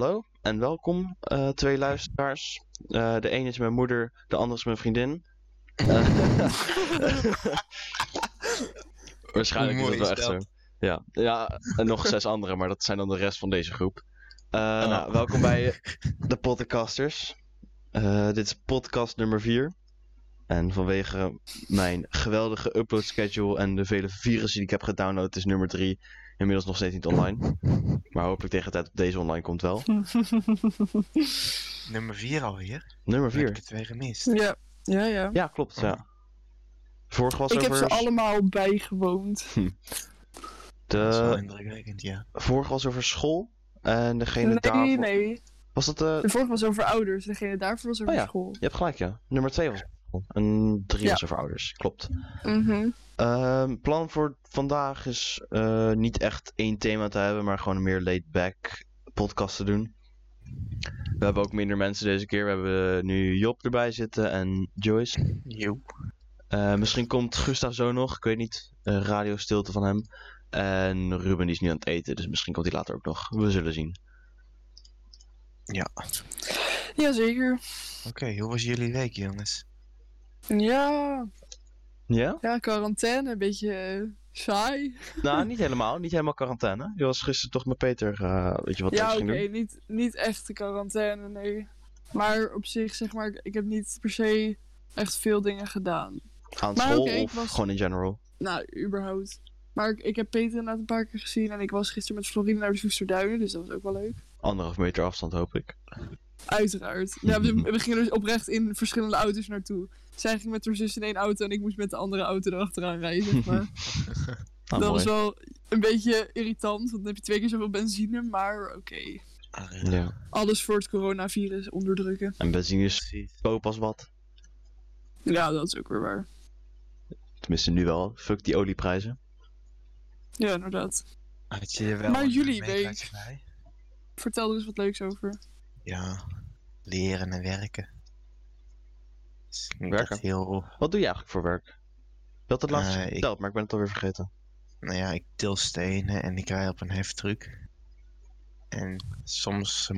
hallo en welkom, eh, twee luisteraars. Eh, de een is mijn moeder, de ander is mijn vriendin. Waarschijnlijk is het wel echt zo. Ja. ja, en nog zes anderen, maar dat zijn dan de rest van deze groep. Eh, nou, welkom bij de podcasters. Eh, dit is podcast nummer 4. En vanwege mijn geweldige upload schedule en de vele virussen die ik heb gedownload, is nummer 3 inmiddels nog steeds niet online. Maar hopelijk tegen de tijd dat deze online komt wel. Nummer 4 alweer. Nummer Heb ik 4. het weer gemist. Ja, ja, ja. Ja, klopt. Ja. Vorige was Ik heb over ze allemaal bijgewoond. Dat is wel de indrukwekkend, ja. vorige was over school en degene Nee, daarvoor nee. was dat de De vorige was over ouders. Degene daarvoor was over Oh ja. school. Je hebt gelijk, ja. Nummer 2 was school. En 3 Ja. was over ouders. Klopt. Mhm. Ehm plan voor vandaag is eh, niet echt één thema te hebben, maar gewoon een meer laid-back podcast te doen. We hebben ook minder mensen deze keer. We hebben nu Job erbij zitten en Joyce. Jo. Eh, misschien komt Gustav zo nog, ik weet niet. Uh, radiostilte van hem. En Ruben die is nu aan het eten, dus misschien komt hij later ook nog. We zullen zien. Ja. Jazeker. Oké, hoe was jullie week, jongens? Ja, Ja? ja, quarantaine. Een beetje eh, saai. nou, niet helemaal. Niet helemaal quarantaine. Je was gisteren toch met Peter, eh, weet je wat ja, oké. Niet, niet echt de quarantaine, nee. Maar op zich, zeg maar, ik- heb niet per se echt veel dingen gedaan. Aan school of was- gewoon in general? Nou, überhaupt. Maar ik, ik heb Peter inderdaad een paar keer gezien. En ik was gisteren met Florine naar de Soesterduinen. Dus dat was ook wel leuk. Anderhalf meter afstand hoop ik. Uiteraard. Ja, we, we gingen dus oprecht in verschillende auto's naartoe. Zij ging met haar zus in één auto en ik moest met de andere auto erachteraan rijden, zeg maar. Ah, dat mooi. was wel een beetje irritant, want dan heb je twee keer zoveel benzine, maar oké. Ah, Ja. Alles voor het coronavirus onderdrukken. En benzine is Precies. koop als wat. Ja, dat is ook weer waar. Tenminste nu wel. Fuck die olieprijzen. Ja, inderdaad. Had je wel Maar jullie bij? Vertel er eens wat leuks over. Ja, leren en werken. Werken? heel... Wat doe je eigenlijk voor werk? Je had het laatst Eh, ik- verteld, maar ik ben het alweer vergeten. Nou ja, ik til stenen en ik rij op een heftruck. En soms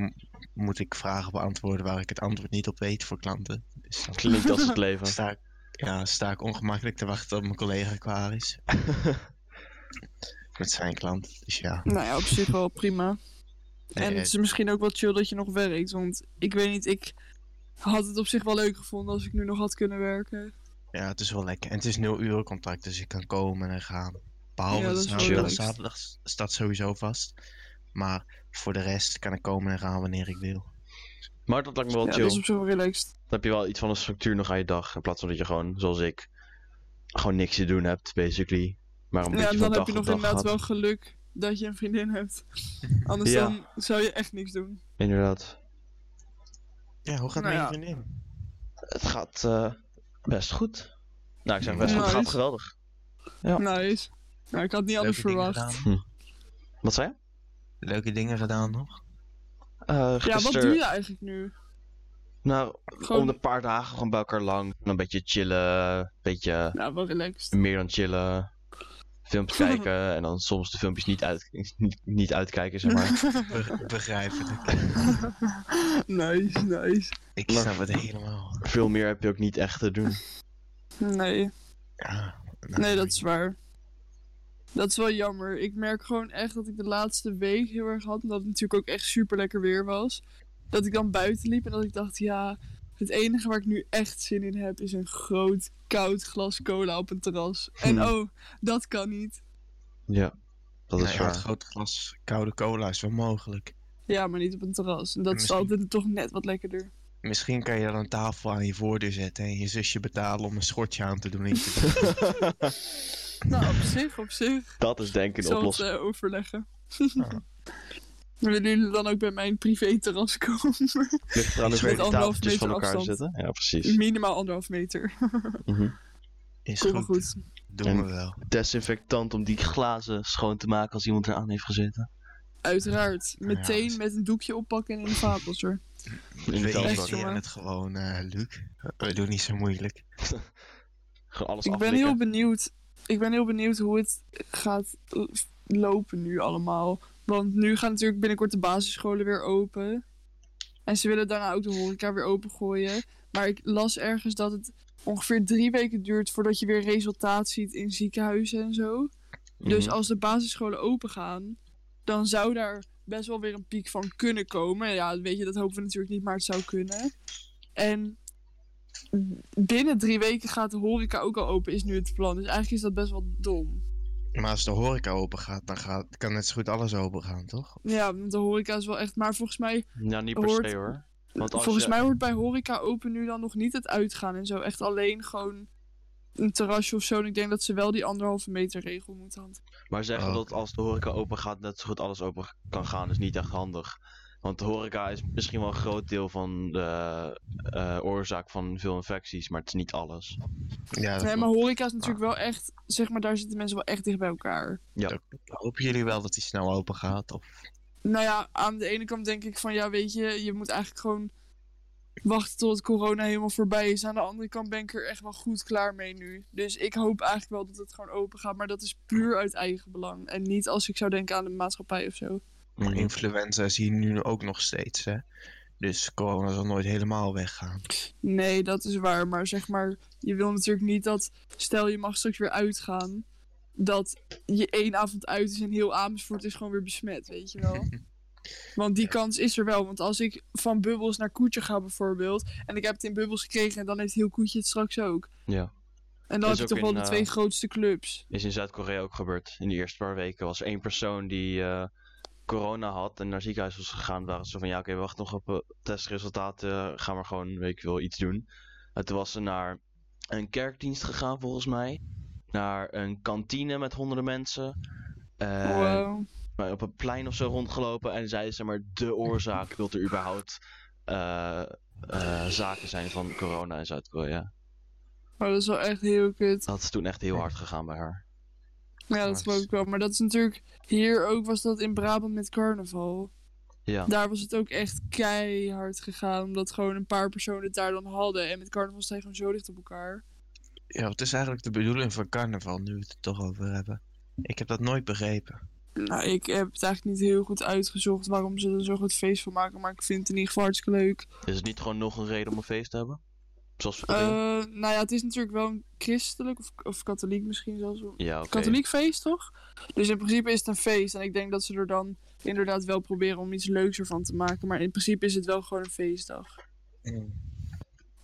moet ik vragen beantwoorden waar ik het antwoord niet op weet voor klanten. Dus Klinkt als het leven. sta ik, ja, sta ik ongemakkelijk te wachten tot mijn collega klaar is. Met zijn klant. Dus ja. Nou ja, op zich wel prima. Nee, En eh, het is misschien ook wel chill dat je nog werkt, want ik weet niet, ik had het op zich wel leuk gevonden als ik nu nog had kunnen werken. ja, het is wel lekker. En het is nul uur contract, dus ik kan komen en gaan. Behalve Ja, zaterdag, zaterdag staat sowieso vast. Maar voor de rest kan ik komen en gaan wanneer ik wil. Maar dat lijkt me wel Ja, chill. dat is op zich wel relaxed. Dan heb je wel iets van een structuur nog aan je dag. In plaats van dat je gewoon, zoals ik, gewoon niks te doen hebt, basically. Maar een Ja, beetje en van dan heb dag je nog inderdaad wel geluk dat je een vriendin hebt. Anders Ja. dan zou je echt niks doen. Inderdaad. Ja, hoe gaat Nou mijn ja. vriendin? Het gaat eh, best goed. Nou, ik zeg best goed. Het gaat Nice. geweldig. Ja. Nice. Nou, ik had niet anders Leuke verwacht. gedaan? Wat zei je? Leuke dingen gedaan nog? Eh, Ja, wat doe je eigenlijk nu? Nou, Gewoon- om de paar dagen gewoon bij elkaar lang. Een beetje chillen. Een beetje Nou, relaxed. meer dan chillen. Filmpjes kijken. En dan soms de filmpjes niet, uit, niet, niet uitkijken, zeg maar. Be- begrijpelijk. nice, nice. Ik Maar- snap het helemaal. Veel meer heb je ook niet echt te doen. Nee, Ja, nou, nee, dat is waar. Dat is wel jammer. Ik merk gewoon echt dat ik de laatste week heel erg had. Omdat het natuurlijk ook echt super lekker weer was. Dat ik dan buiten liep en dat ik dacht, ja, het enige waar ik nu echt zin in heb is een groot koud glas cola op een terras. En Hmm. oh, dat kan niet. Ja, dat is ja, waar. het grote glas koude cola is wel mogelijk. Ja, maar niet op een terras. En dat is Misschien- altijd toch net wat lekkerder. Misschien kan je dan een tafel aan je voordeur zetten en je zusje betalen om een schortje aan te doen. in te doen. Nou, op zich, op zich. dat is denk ik Ik een zal het oplossing. eh, overleggen. Willen jullie dan ook bij mijn privé-terras komen? Ligt eraan hoe ver met die anderhalf tafeltjes van elkaar afstand. zitten. Ja, precies. Minimaal anderhalf meter. Mhm. Is goed. goed. Doen En- we wel. Desinfectant om die glazen schoon te maken als iemand eraan heeft gezeten. Uiteraard. Meteen met een doekje oppakken en in de vaatwasser. In de We het gewoon, eh Luc. We doen niet zo moeilijk. Gewoon alles Ik ben heel benieuwd. Ik ben heel benieuwd hoe het gaat lopen nu allemaal. Want nu gaan natuurlijk binnenkort de basisscholen weer open. En ze willen daarna ook de horeca weer opengooien. Maar ik las ergens dat het ongeveer drie weken duurt voordat je weer resultaat ziet in ziekenhuizen en zo. Dus Mhm. als de basisscholen open gaan, dan zou daar best wel weer een piek van kunnen komen. Ja, weet je, dat hopen we natuurlijk niet, maar het zou kunnen. En binnen drie weken gaat de horeca ook al open, is nu het plan. Dus eigenlijk is dat best wel dom. Maar als de horeca open gaat, dan gaat, kan net zo goed alles open gaan, toch? Ja, want de horeca is wel echt... Maar volgens mij, Ja, niet per hoort- se hoor. Want als volgens je- mij hoort bij horeca open nu dan nog niet het uitgaan en zo. Echt alleen gewoon een terrasje of zo. En ik denk dat ze wel die anderhalve meter regel moeten handhaven. Maar zeggen Oh, dat als de horeca open gaat, net zo goed alles open kan gaan, is niet echt handig. Want de horeca is misschien wel een groot deel van de eh, oorzaak van veel infecties, maar het is niet alles. Ja, Nee, maar horeca is natuurlijk wel echt... Zeg maar, daar zitten mensen wel echt dicht bij elkaar. hopen jullie wel dat die snel open gaat? Of... Nou ja, aan de ene kant denk ik van... Ja, weet je, je moet eigenlijk gewoon wachten tot corona helemaal voorbij is. Aan de andere kant ben ik er echt wel goed klaar mee nu. Dus ik hoop eigenlijk wel dat het gewoon open gaat. Maar dat is puur uit eigen belang. En niet als ik zou denken aan de maatschappij of zo. Maar Mhm. influenza zie je nu ook nog steeds, hè? Dus corona zal nooit helemaal weggaan. Nee, dat is waar. Maar zeg maar, je wil natuurlijk niet dat... Stel, je mag straks weer uitgaan. Dat je één avond uit is en heel Amersfoort is gewoon weer besmet, weet je wel. Want die kans is er wel. Want als ik van bubbels naar koetje ga bijvoorbeeld... en ik heb het in bubbels gekregen... en dan heeft heel koetje het straks ook. Ja. En dan Dat heb is je toch wel de eh, twee grootste clubs. Is in Zuid-Korea ook gebeurd. In de eerste paar weken was er één persoon die eh, corona had en naar het ziekenhuis was gegaan. Waren ze van ja, oké, wacht nog op eh, testresultaten. Gaan we gewoon, weet ik wel, iets doen. En toen was ze naar een kerkdienst gegaan volgens mij. Naar een kantine met honderden mensen. Eh, wow. maar op een plein of zo rondgelopen en zei ze maar de oorzaak dat er überhaupt eh, eh, zaken zijn van corona in Zuid-Korea. Maar dat is wel echt heel kut. Dat is toen echt heel hard gegaan bij haar. Ja, dat geloof ik wel. Maar dat is natuurlijk... Hier ook was dat in Brabant met carnaval. Ja. Daar was het ook echt keihard gegaan. Omdat gewoon een paar personen het daar dan hadden. En met carnaval sta je gewoon zo dicht op elkaar. Ja, wat is eigenlijk de bedoeling van carnaval, nu we het er toch over hebben? Ik heb dat nooit begrepen. Nou, ik heb het eigenlijk niet heel goed uitgezocht waarom ze er zo'n goed feest van maken. Maar ik vind het in ieder geval hartstikke leuk. Is het niet gewoon nog een reden om een feest te hebben? Zoals Eh, nou ja, het is natuurlijk wel een christelijk of, of katholiek misschien zelfs. Ja, oké. Katholiek feest, toch? Dus in principe is het een feest. En ik denk dat ze er dan inderdaad wel proberen om iets leuks ervan te maken. Maar in principe is het wel gewoon een feestdag.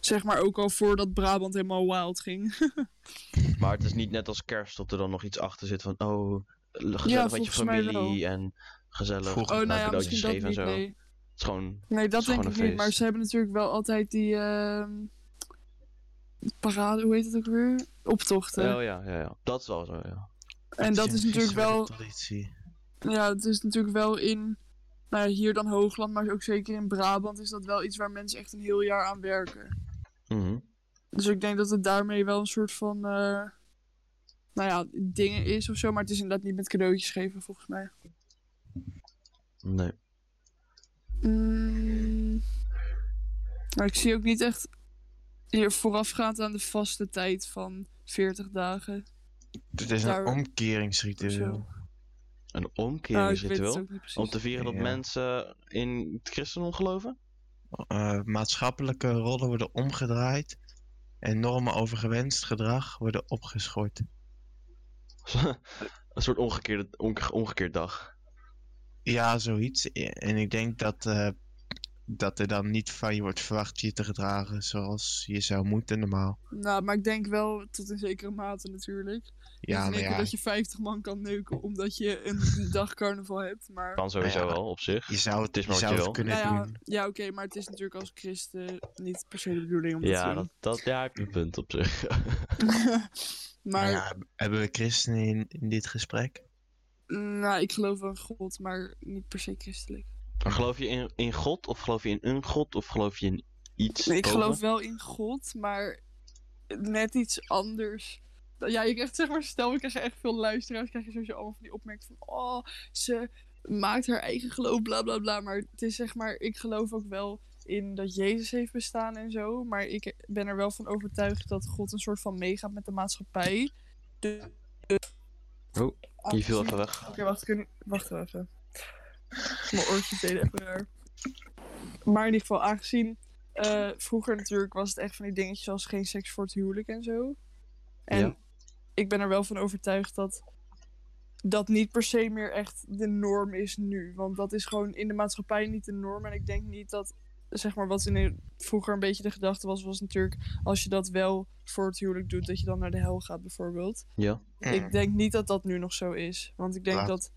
Zeg maar ook al voordat Brabant helemaal wild ging. Maar het is niet net als kerst dat er dan nog iets achter zit van... Oh, gezellig met je familie en gezellig Vroeger Oh, nou ja, misschien dat en zo. nee. Het is gewoon... Nee, dat denk ik niet. Maar ze hebben natuurlijk wel altijd die... ehm, parade, hoe heet het ook weer? Optochten. Oh ja, ja, ja. Dat is wel zo, ja. en dat is natuurlijk wel... Traditie. Ja, het is natuurlijk wel in... Nou ja, hier dan Hoogland, maar ook zeker in Brabant is dat wel iets waar mensen echt een heel jaar aan werken. Mhm. Dus ik denk dat het daarmee wel een soort van... eh, nou ja, dingen is of zo. Maar het is inderdaad niet met cadeautjes geven, volgens mij. Nee. Mm. Maar ik zie ook niet echt hier voorafgaand aan de vaste tijd van 40 dagen. Het is een omkeringsritueel. Zo. Een Nou, omkeringsritueel? precies. om te vieren dat Ja. mensen in het christendom geloven? Eh, maatschappelijke rollen worden omgedraaid. En normen over gewenst gedrag worden opgeschort. een soort omgekeerde, onge- omgekeerd dag. Ja, zoiets. En ik denk dat, eh, dat er dan niet van je wordt verwacht je te gedragen zoals je zou moeten normaal. Nou, maar ik denk wel tot in zekere mate natuurlijk. Ja, maar ja, dat je 50 man kan neuken omdat je een dag carnaval hebt. Maar Kan sowieso ja, wel, op zich. je zou het, is maar je zou het kunnen nou ja, doen. ja oké, maar het is natuurlijk als christen niet per se de bedoeling om dat Ja, te dat, doen. dat, ja, heb je een punt op zich. maar Maar ja, hebben we christenen in, in dit gesprek? nou, ik geloof wel in God, maar niet per se christelijk. Maar geloof je in, in God, of geloof je in een God, of geloof je in iets Nee, ik boven? geloof wel in God, maar net iets anders. Ja, je krijgt zeg maar, stel we krijgen echt veel luisteraars, krijg je sowieso allemaal van die opmerkingen van, oh, ze maakt haar eigen geloof, bla bla bla. Maar het is zeg maar, ik geloof ook wel in dat Jezus heeft bestaan en zo, maar ik ben er wel van overtuigd dat God een soort van meegaat met de maatschappij. De, Oh, Je viel even weg. Oké, wacht, kun... wacht even. Mijn oortjes deden even raar. Maar in ieder geval, aangezien eh, vroeger natuurlijk was het echt van die dingetjes als geen seks voor het huwelijk en zo. En Ja. ik ben er wel van overtuigd dat dat niet per se meer echt de norm is nu. Want dat is gewoon in de maatschappij niet de norm. En ik denk niet dat, zeg maar, wat in de- vroeger een beetje de gedachte was, was natuurlijk als je dat wel voor het huwelijk doet, dat je dan naar de hel gaat bijvoorbeeld. Ja. Ik denk niet dat dat nu nog zo is. Want ik denk Laat- dat,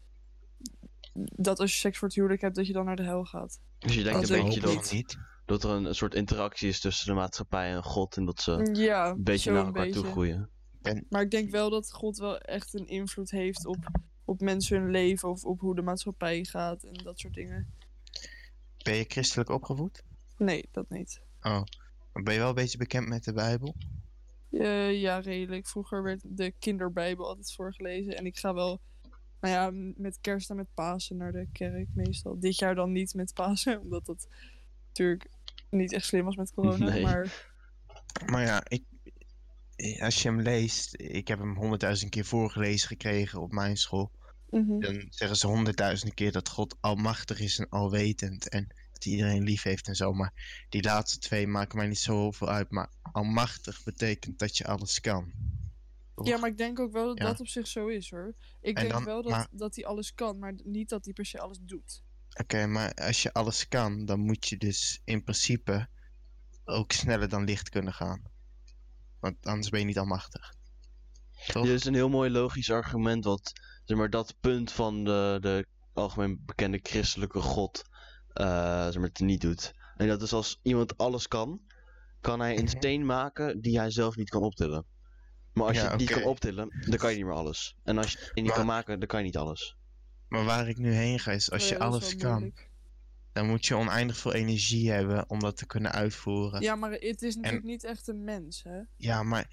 dat als je seks voor het huwelijk hebt, dat je dan naar de hel gaat. Dus je denkt Dat een denk beetje dat, niet. dat er een, een soort interactie is tussen de maatschappij en God. En dat ze Ja, een beetje naar elkaar toe groeien. Maar ik denk wel dat God wel echt een invloed heeft op, op mensen hun leven of op hoe de maatschappij gaat en dat soort dingen. Ben je christelijk opgevoed? Nee, dat niet. Oh. Maar ben je wel een beetje bekend met de Bijbel? Eh, ja, redelijk. Vroeger werd de kinderbijbel altijd voorgelezen. En ik ga wel, nou ja, met kerst en met Pasen naar de kerk meestal. Dit jaar dan niet met Pasen, omdat dat natuurlijk niet echt slim was met corona. Nee. Maar Maar ja, ik, als je hem leest, ik heb hem honderdduizend keer voorgelezen gekregen op mijn school. mhm. Dan zeggen ze honderdduizend keer dat God almachtig is en alwetend. En dat hij iedereen lief heeft en zo. Maar die laatste twee maken mij niet zo veel uit. Maar almachtig betekent dat je alles kan. Toch? Ja, maar ik denk ook wel dat Ja. dat op zich zo is hoor. Ik En denk dan- wel dat, maar- dat hij alles kan, maar niet dat hij per se alles doet. Oké, maar als je alles kan, dan moet je dus in principe ook sneller dan licht kunnen gaan. Want anders ben je niet almachtig. Toch? Dit is een heel mooi logisch argument wat, zeg maar, dat punt van de, de algemeen bekende christelijke God, eh zeg maar, niet doet. En dat is als iemand alles kan, kan hij een Mhm. steen maken die hij zelf niet kan optillen. Maar als Ja, je het niet oké. kan optillen, dan kan je niet meer alles. En als je het niet Maar- kan maken, dan kan je niet alles. Maar waar ik nu heen ga is, als Oh je ja, is alles kan, moeilijk. dan moet je oneindig veel energie hebben om dat te kunnen uitvoeren. Ja, maar het is natuurlijk niet echt een mens, hè? Ja, maar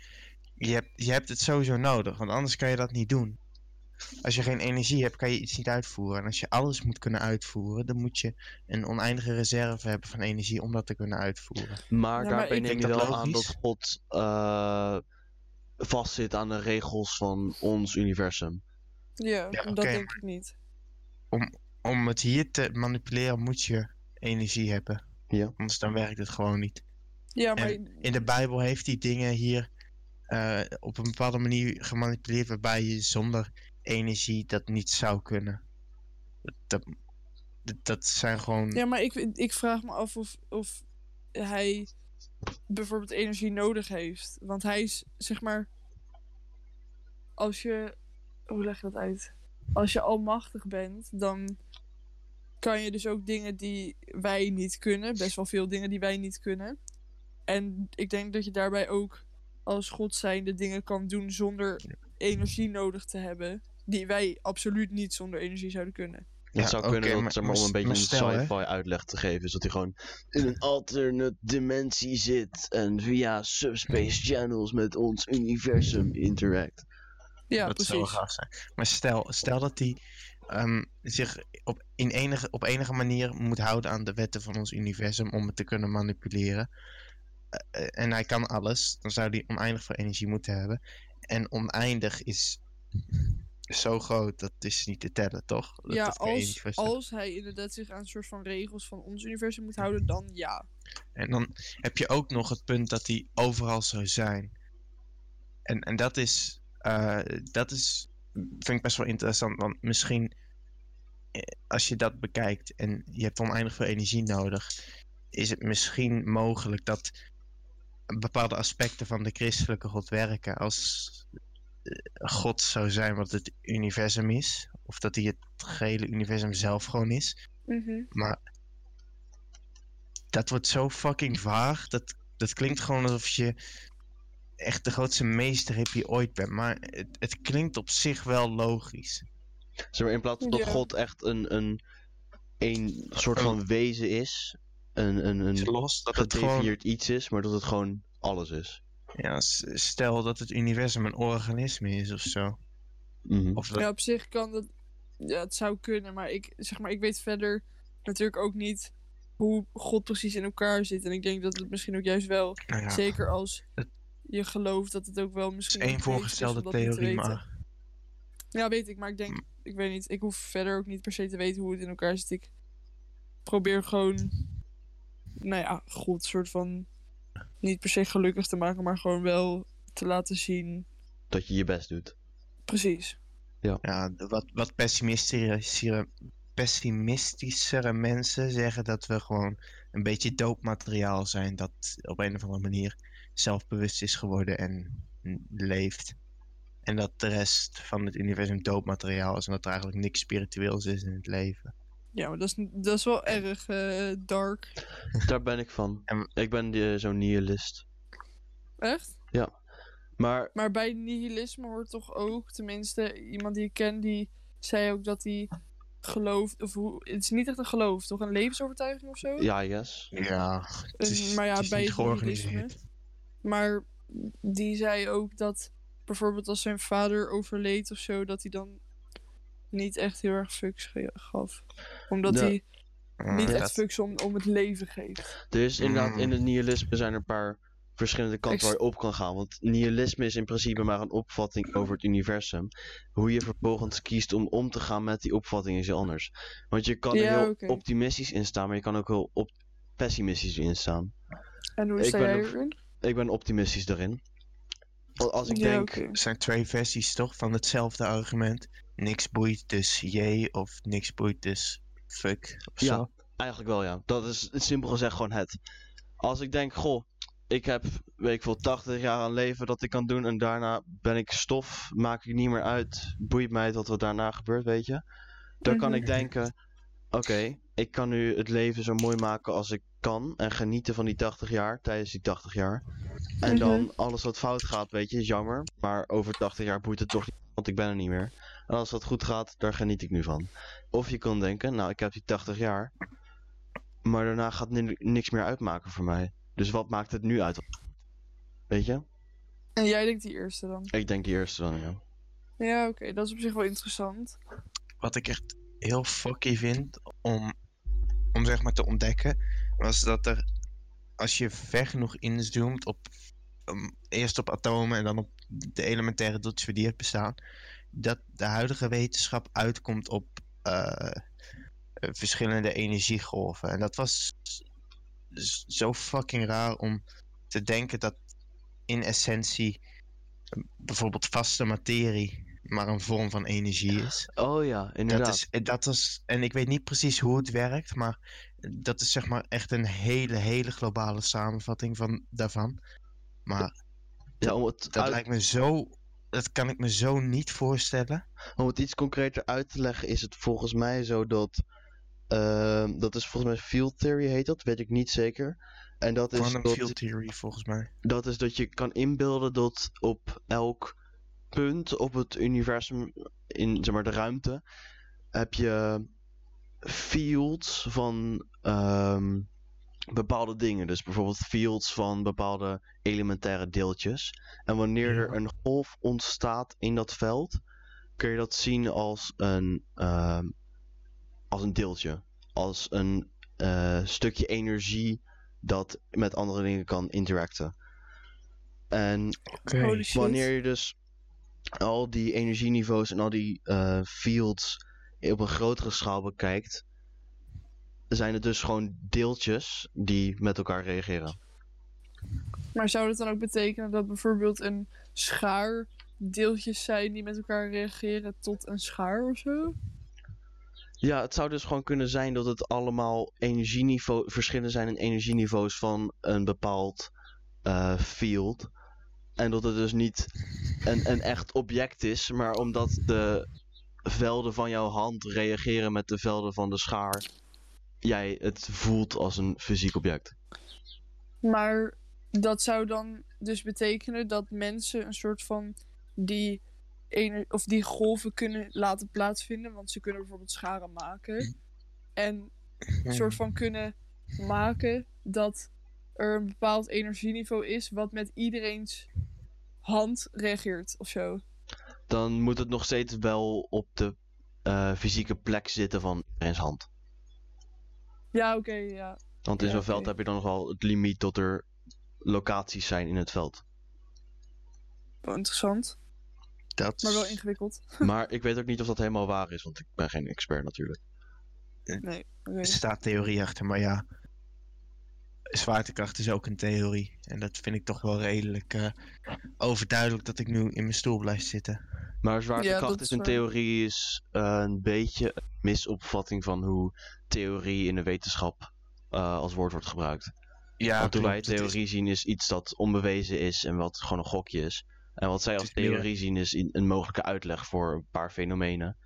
je hebt, je hebt het sowieso nodig, want anders kan je dat niet doen. Als je geen energie hebt, kan je iets niet uitvoeren. En als je alles moet kunnen uitvoeren, dan moet je een oneindige reserve hebben van energie om dat te kunnen uitvoeren. Maar Ja, maar daarbij ik neem je denk dat wel aan logisch. dat God eh vastzit aan de regels van ons universum. Ja, Ja, dat oké, denk ik niet. Om het hier te manipuleren moet je energie hebben. Ja. Anders dan werkt het gewoon niet. Ja, maar In de Bijbel heeft hij dingen hier eh, op een bepaalde manier gemanipuleerd waarbij je zonder energie dat niet zou kunnen. Dat, dat, dat- dat zijn gewoon. Ja, maar ik, ik vraag me af of, of hij bijvoorbeeld energie nodig heeft. Want hij is, zeg maar... Als je... Hoe leg je dat uit? Als je almachtig bent, dan kan je dus ook dingen die wij niet kunnen. Best wel veel dingen die wij niet kunnen. En ik denk dat je daarbij ook als God zijnde dingen kan doen zonder energie nodig te hebben. Die wij absoluut niet zonder energie zouden kunnen. Ja, het zou kunnen dat, maar- zeg maar, om een beetje een sci-fi uitleg te geven, is dat hij gewoon in een alternate dimensie zit en via subspace channels met ons universum interact. Ja, dat zou gaaf zijn. Maar stel, stel dat hij ehm, zich op, in enige, op enige manier moet houden aan de wetten van ons universum om het te kunnen manipuleren. Eh, eh, en hij kan alles, dan zou hij oneindig veel energie moeten hebben. En oneindig is zo groot, dat is niet te tellen, toch? Dat, ja, dat als, als hij inderdaad zich aan een soort van regels van ons universum moet houden, dan ja. En dan heb je ook nog het punt dat hij overal zou zijn. En, en dat is, eh, dat is, vind ik best wel interessant, want misschien eh, als je dat bekijkt en je hebt oneindig veel energie nodig, is het misschien mogelijk dat bepaalde aspecten van de christelijke God werken als God zou zijn wat het universum is, of dat hij het gehele universum zelf gewoon is. Maar dat wordt zo fucking vaag. Dat, dat klinkt gewoon alsof je echt de grootste meesterhippie ooit bent. Maar het, het klinkt op zich wel logisch. Zeg maar, in plaats van dat Ja. God echt een, een, een soort van wezen is, een, een, een Los dat het gewoon... iets is, maar dat het gewoon alles is. Ja, stel dat het universum een organisme is of zo. Mhm. Of dat- Ja, op zich kan dat. Ja, het zou kunnen, maar ik, zeg maar ik weet verder natuurlijk ook niet hoe God precies in elkaar zit. En ik denk dat het misschien ook juist wel, nou ja, zeker als Het- je gelooft dat het ook wel het is misschien. één beter is om voorgestelde theorie, maar... Ja, weet ik, maar ik denk ik weet niet, ik hoef verder ook niet per se te weten hoe het in elkaar zit. Ik probeer gewoon, nou ja, goed, soort van, niet per se gelukkig te maken, maar gewoon wel te laten zien. Dat je je best doet. Precies. Ja, de- wat, wat pessimistischere, pessimistischere mensen zeggen dat we gewoon een beetje doopmateriaal zijn. Dat op een of andere manier zelfbewust is geworden en leeft. En dat de rest van het universum doopmateriaal is en dat er eigenlijk niks spiritueels is in het leven. Ja, maar dat is, dat is wel erg eh, dark. Daar ben ik van. En- Ik ben die- zo'n nihilist. Echt? Maar Maar bij nihilisme hoort toch ook, tenminste, iemand die ik ken, die zei ook dat hij gelooft, of hoe, het is niet echt een geloof, toch? Een levensovertuiging of zo? ja, yes. Ja, het is, maar ja, het is bij niet het georganiseerd. nihilisme. Maar die zei ook dat bijvoorbeeld als zijn vader overleed of zo, dat hij dan niet echt heel erg fucks ge- gaf. Omdat hij Ah, niet echt fucks om, om het leven geeft. Er is inderdaad Mm. in het nihilisme zijn er een paar verschillende kanten waar je op kan gaan. Want nihilisme is in principe maar een opvatting over het universum. Hoe je vervolgens kiest om om te gaan met die opvatting is heel anders. Want je kan er Ja, heel optimistisch in staan, maar je kan ook heel op pessimistisch in staan. En hoe Ik sta ben jij erin? Ik ben optimistisch daarin. Al- Als ik Ja, denk. Er zijn twee versies toch van hetzelfde argument. Niks boeit dus jee of niks boeit dus fuck of Ja. zo. Eigenlijk wel, ja. Dat is simpel gezegd gewoon het. Als ik denk, goh, ik heb, weet ik veel, 80 jaar aan leven dat ik kan doen en daarna ben ik stof, maak ik niet meer uit, boeit mij wat er daarna gebeurt, weet je. Dan kan Mhm. ik denken, oké, ik kan nu het leven zo mooi maken als ik kan en genieten van die 80 jaar, tijdens die 80 jaar. En Mhm. dan alles wat fout gaat, weet je, is jammer, maar over 80 jaar boeit het toch niet, want ik ben er niet meer. En als dat goed gaat, daar geniet ik nu van. Of je kan denken, nou, ik heb die 80 jaar, maar daarna gaat ni- niks meer uitmaken voor mij. Dus wat maakt het nu uit? Weet je? En jij denkt die eerste dan? Ik denk die eerste dan, ja. Ja, oké, dat is op zich wel interessant. Wat ik echt heel fucky vind om, om zeg maar te ontdekken, was dat er, als je ver genoeg inzoomt op, um, eerst op atomen en dan op de elementaire deeltjes die het bestaan, dat de huidige wetenschap uitkomt op eh, eh, verschillende energiegolven. En dat was zo fucking raar om te denken dat in essentie eh, bijvoorbeeld vaste materie maar een vorm van energie is. Oh ja, inderdaad. Dat is, dat is, en ik weet niet precies hoe het werkt, maar dat is zeg maar echt een hele, hele globale samenvatting van, daarvan. Maar ja, om, het dat uit- lijkt me zo, dat kan ik me zo niet voorstellen. om het iets concreter uit te leggen, is het volgens mij zo dat. ehm, dat is volgens mij field theory heet dat, weet ik niet zeker. En dat is, Quantum dat, field theory volgens mij. dat is dat je kan inbeelden dat op elk punt op het universum, in zeg maar, de ruimte, heb je fields van ehm, bepaalde dingen. Dus bijvoorbeeld fields van bepaalde elementaire deeltjes. En wanneer Ja. er een golf ontstaat in dat veld, kun je dat zien als een, ehm, als een deeltje. Als een eh, stukje energie dat met andere dingen kan interacten. En wanneer je dus al die energieniveaus en al die eh, fields op een grotere schaal bekijkt, zijn het dus gewoon deeltjes die met elkaar reageren. Maar zou dat dan ook betekenen dat bijvoorbeeld een schaar deeltjes zijn die met elkaar reageren tot een schaar of zo? Ja, het zou dus gewoon kunnen zijn dat het allemaal energieniveau, verschillen zijn in energieniveaus van een bepaald eh, field. En dat het dus niet een, een echt object is, maar omdat de velden van jouw hand reageren met de velden van de schaar, jij het voelt als een fysiek object. Maar dat zou dan dus betekenen dat mensen een soort van die, ener- of die golven kunnen laten plaatsvinden. Want ze kunnen bijvoorbeeld scharen maken. En een soort van kunnen maken dat er een bepaald energieniveau is wat met iedereen's hand reageert of zo. Dan moet het nog steeds wel op de eh, fysieke plek zitten van iedereen's hand. Ja, oké, ja. Want in Ja, zo'n veld heb je dan nog wel het limiet tot er locaties zijn in het veld. Wel interessant. Dat Maar wel ingewikkeld. Maar ik weet ook niet of dat helemaal waar is, want ik ben geen expert natuurlijk. Nee. oké. Er staat theorie achter, maar ja. Zwaartekracht is ook een theorie. En dat vind ik toch wel redelijk eh, overduidelijk dat ik nu in mijn stoel blijf zitten. Maar zwaartekracht is een theorie is eh, een beetje een misopvatting van hoe theorie in de wetenschap eh, als woord wordt gebruikt. Ja, Want hoe wij is- theorie zien is iets dat onbewezen is en wat gewoon een gokje is. En wat zij als theorie zien is een mogelijke uitleg voor een paar fenomenen.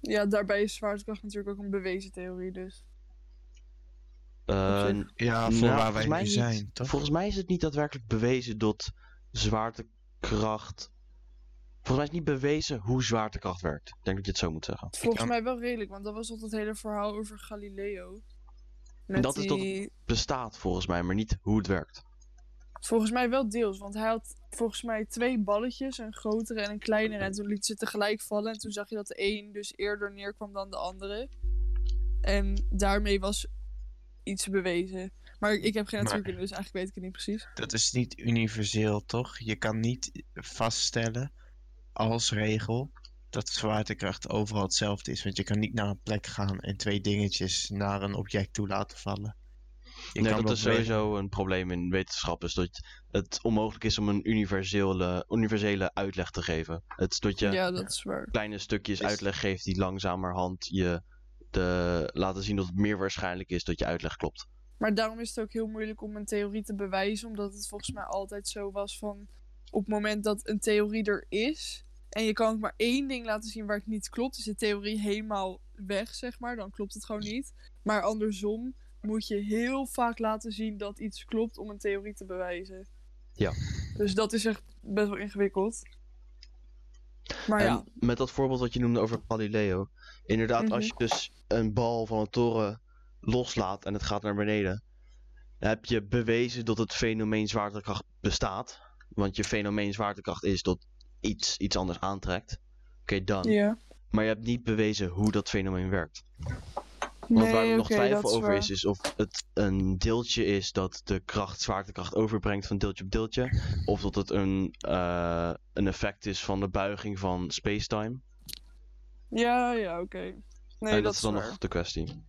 Ja, daarbij is zwaartekracht natuurlijk ook een bewezen theorie, dus. Eh. Ja, voor nou, waar volgens wij mij nu niet. zijn, toch? Volgens mij is het niet daadwerkelijk bewezen dat zwaartekracht. Volgens mij is het niet bewezen hoe zwaartekracht werkt. Ik denk dat je het zo moet zeggen. Volgens kan- mij wel redelijk, want dat was toch het hele verhaal over Galileo. Met Dat is toch- die... Bestaat volgens mij, maar niet hoe het werkt. Volgens mij wel deels, want hij had volgens mij twee balletjes, een grotere en een kleinere. En toen liet ze tegelijk vallen en toen zag je dat de een dus eerder neerkwam dan de andere. En daarmee was iets bewezen. Maar ik heb geen natuurkunde, dus eigenlijk weet ik het niet precies. Dat is niet universeel, toch? Je kan niet vaststellen als regel dat zwaartekracht overal hetzelfde is. Want je kan niet naar een plek gaan en twee dingetjes naar een object toe laten vallen. Je nee, kan dat is sowieso een probleem in wetenschap. Is dat het onmogelijk is om een universele, universele uitleg te geven. Het is dat je Ja, dat is waar. kleine stukjes Is- uitleg geeft die langzamerhand je de, laten zien dat het meer waarschijnlijk is dat je uitleg klopt. Maar daarom is het ook heel moeilijk om een theorie te bewijzen, omdat het volgens mij altijd zo was van op het moment dat een theorie er is en je kan ook maar één ding laten zien waar het niet klopt, is de theorie helemaal weg, zeg maar, dan klopt het gewoon niet. Maar andersom moet je heel vaak laten zien dat iets klopt om een theorie te bewijzen. Ja. Dus dat is echt best wel ingewikkeld. Maar en ja, met dat voorbeeld wat je noemde over Galileo. Inderdaad, als je Mhm. dus een bal van een toren loslaat en het gaat naar beneden. Dan heb je bewezen dat het fenomeen zwaartekracht bestaat. Want je fenomeen zwaartekracht is dat iets iets anders aantrekt. Oké, dan. ja. Maar je hebt niet bewezen hoe dat fenomeen werkt. Want waar Nee, er nog oké, twijfel over waar. is, is of het een deeltje is dat de kracht zwaartekracht overbrengt van deeltje op deeltje. Of dat het een, eh, een effect is van de buiging van spacetime. Ja, ja, oké. Nee, en dat, dat is dan waar. nog de kwestie.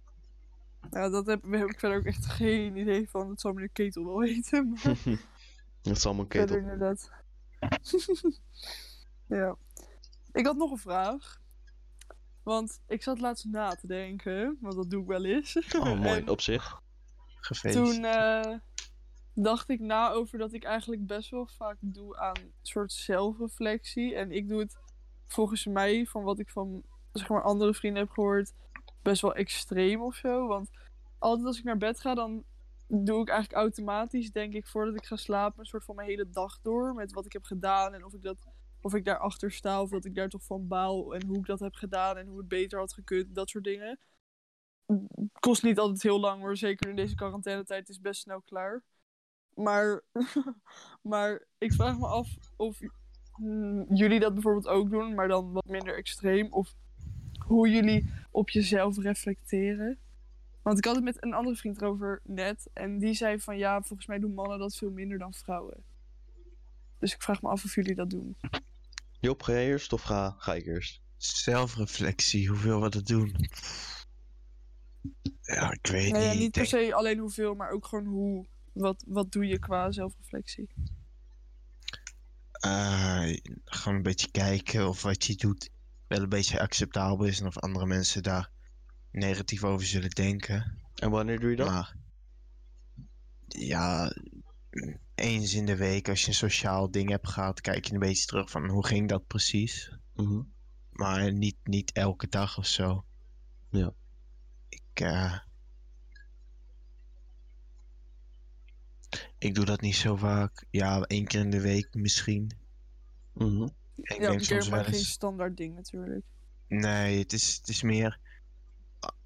Ja, dat heb, heb ik verder ook echt geen idee van. Dat zal meneer Ketel wel weten. Maar dat allemaal verder ketel. inderdaad. ja. Ik had nog een vraag. Want ik zat laatst na te denken. Want dat doe ik wel eens. Oh, mooi. Op zich. Gefeest. toen eh, dacht ik na over dat ik eigenlijk best wel vaak doe aan een soort zelfreflectie. En ik doe het volgens mij, van wat ik van zeg maar, andere vrienden heb gehoord, best wel extreem of zo. Want altijd als ik naar bed ga, dan doe ik eigenlijk automatisch, denk ik, voordat ik ga slapen, een soort van mijn hele dag door. Met wat ik heb gedaan en of ik, dat, of ik daarachter sta of dat ik daar toch van baal. En hoe ik dat heb gedaan en hoe het beter had gekund, dat soort dingen. Kost niet altijd heel lang hoor, zeker in deze quarantainetijd is best snel klaar. Maar, maar ik vraag me af of jullie dat bijvoorbeeld ook doen, maar dan wat minder extreem. Of hoe jullie op jezelf reflecteren. Want ik had het met een andere vriend erover net. En die zei van ja, volgens mij doen mannen dat veel minder dan vrouwen. Dus ik vraag me af of jullie dat doen. Job, ga jij eerst of ga, ga ik eerst? Zelfreflectie, hoeveel we dat doen. Ja, ik weet Nou ja, niet. niet per se alleen hoeveel, maar ook gewoon hoe. Wat, wat doe je qua zelfreflectie? eh, gewoon een beetje kijken of wat je doet wel een beetje acceptabel is en of andere mensen daar negatief over zullen denken. En wanneer doe je dat? Maar ja, eens in de week als je een sociaal ding hebt gehad, kijk je een beetje terug van hoe ging dat precies. Mhm. Maar niet, niet elke dag of zo. Ja. Ik, eh, ik doe dat niet zo vaak. Ja, één keer in de week misschien. Mhm. Ik ja, denk een keer, soms wel maar geen eens. standaard ding natuurlijk. Nee, het is, het is meer.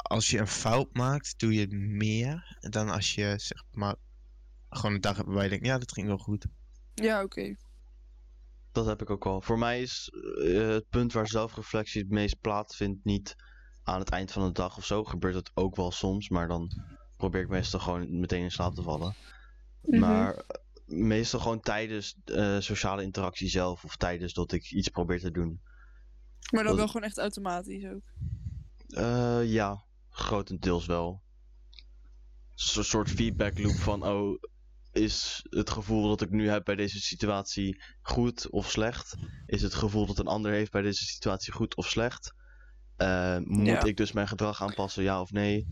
Als je een fout maakt, doe je meer dan als je zeg maar gewoon een dag hebt waarbij je denkt, ja, dat ging wel goed. Ja, oké. Dat heb ik ook al. Voor mij is eh, het punt waar zelfreflectie het meest plaatsvindt niet aan het eind van de dag of zo. Gebeurt het ook wel soms, maar dan probeer ik meestal gewoon meteen in slaap te vallen. Mhm. Maar meestal gewoon tijdens eh, sociale interactie zelf of tijdens dat ik iets probeer te doen. Maar dan Dat- wel gewoon echt automatisch ook. Eh, ja, grotendeels wel. Zo'n soort feedback loop van, oh, is het gevoel dat ik nu heb bij deze situatie goed of slecht? Is het gevoel dat een ander heeft bij deze situatie goed of slecht? Eh, moet Ja. ik dus mijn gedrag aanpassen, ja of nee?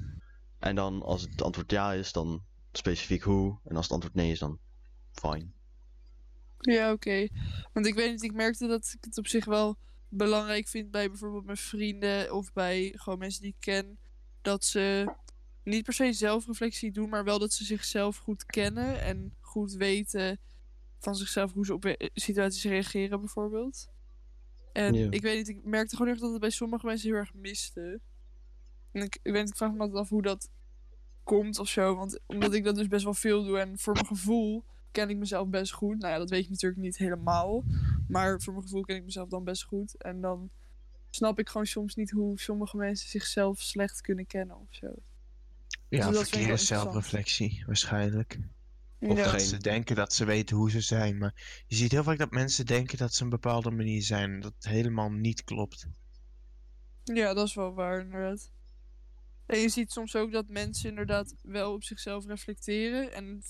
En dan als het antwoord ja is, dan specifiek hoe. En als het antwoord nee is, dan fine. Ja, oké. Want ik weet niet, ik merkte dat ik het op zich wel belangrijk vind bij bijvoorbeeld mijn vrienden of bij gewoon mensen die ik ken. Dat ze niet per se zelfreflectie doen, maar wel dat ze zichzelf goed kennen en goed weten van zichzelf hoe ze op eh, situaties reageren bijvoorbeeld. En ik weet niet, ik merkte gewoon echt dat het bij sommige mensen heel erg miste. En ik, ik weet niet, ik vraag me altijd af hoe dat komt of zo. Want omdat ik dat dus best wel veel doe en voor mijn gevoel ken ik mezelf best goed. Nou ja, dat weet je natuurlijk niet helemaal. Maar voor mijn gevoel ken ik mezelf dan best goed. En dan snap ik gewoon soms niet hoe sommige mensen zichzelf slecht kunnen kennen of zo. Ja, Dus verkeerde zelfreflectie waarschijnlijk. Of ja. dat ze denken dat ze weten hoe ze zijn. Maar je ziet heel vaak dat mensen denken dat ze een bepaalde manier zijn. en Dat het helemaal niet klopt. ja, dat is wel waar inderdaad. En je ziet soms ook dat mensen inderdaad wel op zichzelf reflecteren. En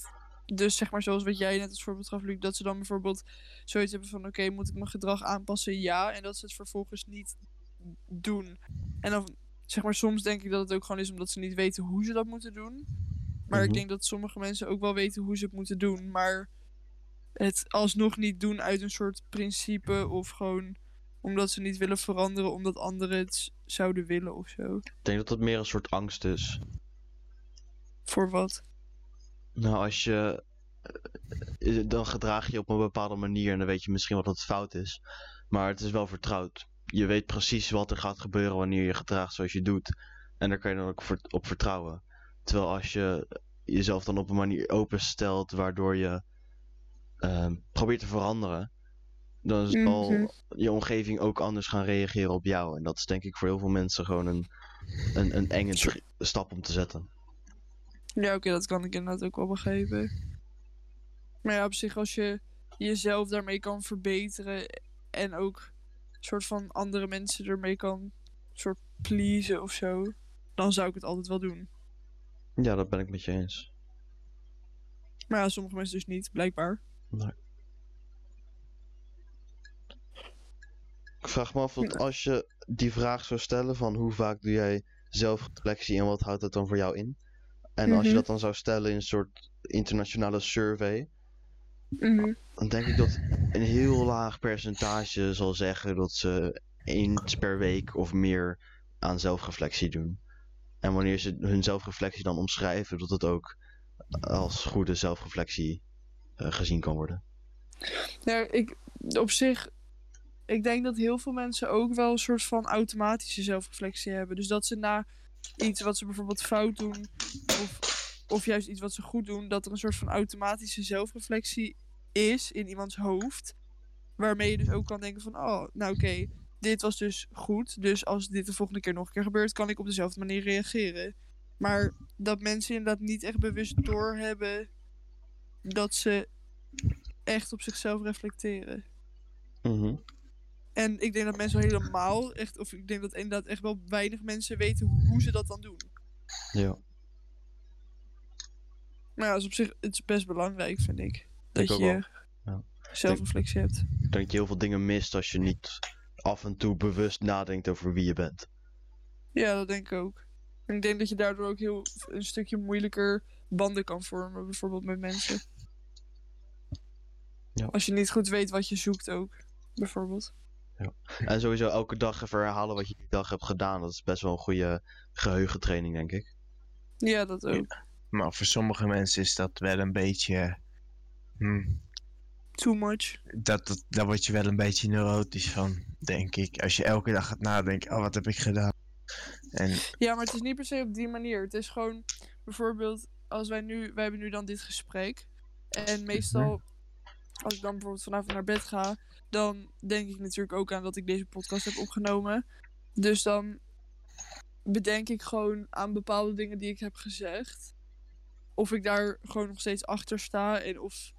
dus zeg maar zoals wat jij net als voorbeeld gaf, Luc, dat ze dan bijvoorbeeld zoiets hebben van oké, moet ik mijn gedrag aanpassen? Ja. En dat ze het vervolgens niet doen. En dan zeg maar soms denk ik dat het ook gewoon is omdat ze niet weten hoe ze dat moeten doen. Maar ik Mhm. denk dat sommige mensen ook wel weten hoe ze het moeten doen. Maar het alsnog niet doen uit een soort principe of gewoon omdat ze niet willen veranderen omdat anderen het zouden willen of zo. Ik denk dat dat meer een soort angst is. Voor wat? Nou, als je. eh, Dan gedraag je je op een bepaalde manier en dan weet je misschien wat het fout is. Maar het is wel vertrouwd. Je weet precies wat er gaat gebeuren wanneer je gedraagt zoals je doet. En daar kan je dan ook op vertrouwen. Terwijl als je jezelf dan op een manier openstelt waardoor je ehm, probeert te veranderen. Dan Mhm. zal je omgeving ook anders gaan reageren op jou. En dat is denk ik voor heel veel mensen gewoon een, een, een enge stap om te zetten. Ja, oké, dat kan ik inderdaad ook wel begrijpen. Maar ja, op zich als je jezelf daarmee kan verbeteren en ook soort van andere mensen ermee kan soort pleasen of zo, dan zou ik het altijd wel doen. Ja, dat ben ik met je eens. Maar ja, sommige mensen dus niet, blijkbaar. Ik vraag me af, dat als je die vraag zou stellen van hoe vaak doe jij zelfreflectie en wat houdt dat dan voor jou in? En als je Mhm. dat dan zou stellen in een soort internationale survey, Mhm. dan denk ik dat een heel laag percentage zal zeggen dat ze eens per week of meer aan zelfreflectie doen. En wanneer ze hun zelfreflectie dan omschrijven, dat het ook als goede zelfreflectie eh, gezien kan worden. Ja, ik op zich. Ik denk dat heel veel mensen ook wel een soort van automatische zelfreflectie hebben. Dus dat ze na iets wat ze bijvoorbeeld fout doen, of, of juist iets wat ze goed doen, dat er een soort van automatische zelfreflectie is in iemands hoofd. Waarmee je dus ook kan denken van, oh, nou oké, dit was dus goed. Dus als dit de volgende keer nog een keer gebeurt, kan ik op dezelfde manier reageren. Maar dat mensen inderdaad niet echt bewust doorhebben dat ze echt op zichzelf reflecteren. Mhm. En ik denk dat mensen helemaal echt, of ik denk dat inderdaad echt wel weinig mensen weten hoe, hoe ze dat dan doen. Ja. Maar ja, dat is op zich het is best belangrijk, vind ik. Dat Ik je. Ja. zelfreflectie hebt. Ik denk dat je heel veel dingen mist als je niet af en toe bewust nadenkt over wie je bent. Ja, dat denk ik ook. En ik denk dat je daardoor ook heel een stukje moeilijker banden kan vormen, bijvoorbeeld met mensen. Ja. Als je niet goed weet wat je zoekt ook, bijvoorbeeld. En sowieso elke dag even herhalen wat je die dag hebt gedaan. Dat is best wel een goede geheugentraining, denk ik. Ja, dat ook. Maar voor sommige mensen is dat wel een beetje. hmm, Too much. dat, dat, daar word je wel een beetje neurotisch van, denk ik. Als je elke dag gaat nadenken, oh, wat heb ik gedaan? En Ja, maar het is niet per se op die manier. Het is gewoon bijvoorbeeld als wij nu, wij hebben nu dan dit gesprek. En meestal, als ik dan bijvoorbeeld vanavond naar bed ga, dan denk ik natuurlijk ook aan dat ik deze podcast heb opgenomen. Dus dan bedenk ik gewoon aan bepaalde dingen die ik heb gezegd. Of ik daar gewoon nog steeds achter sta en of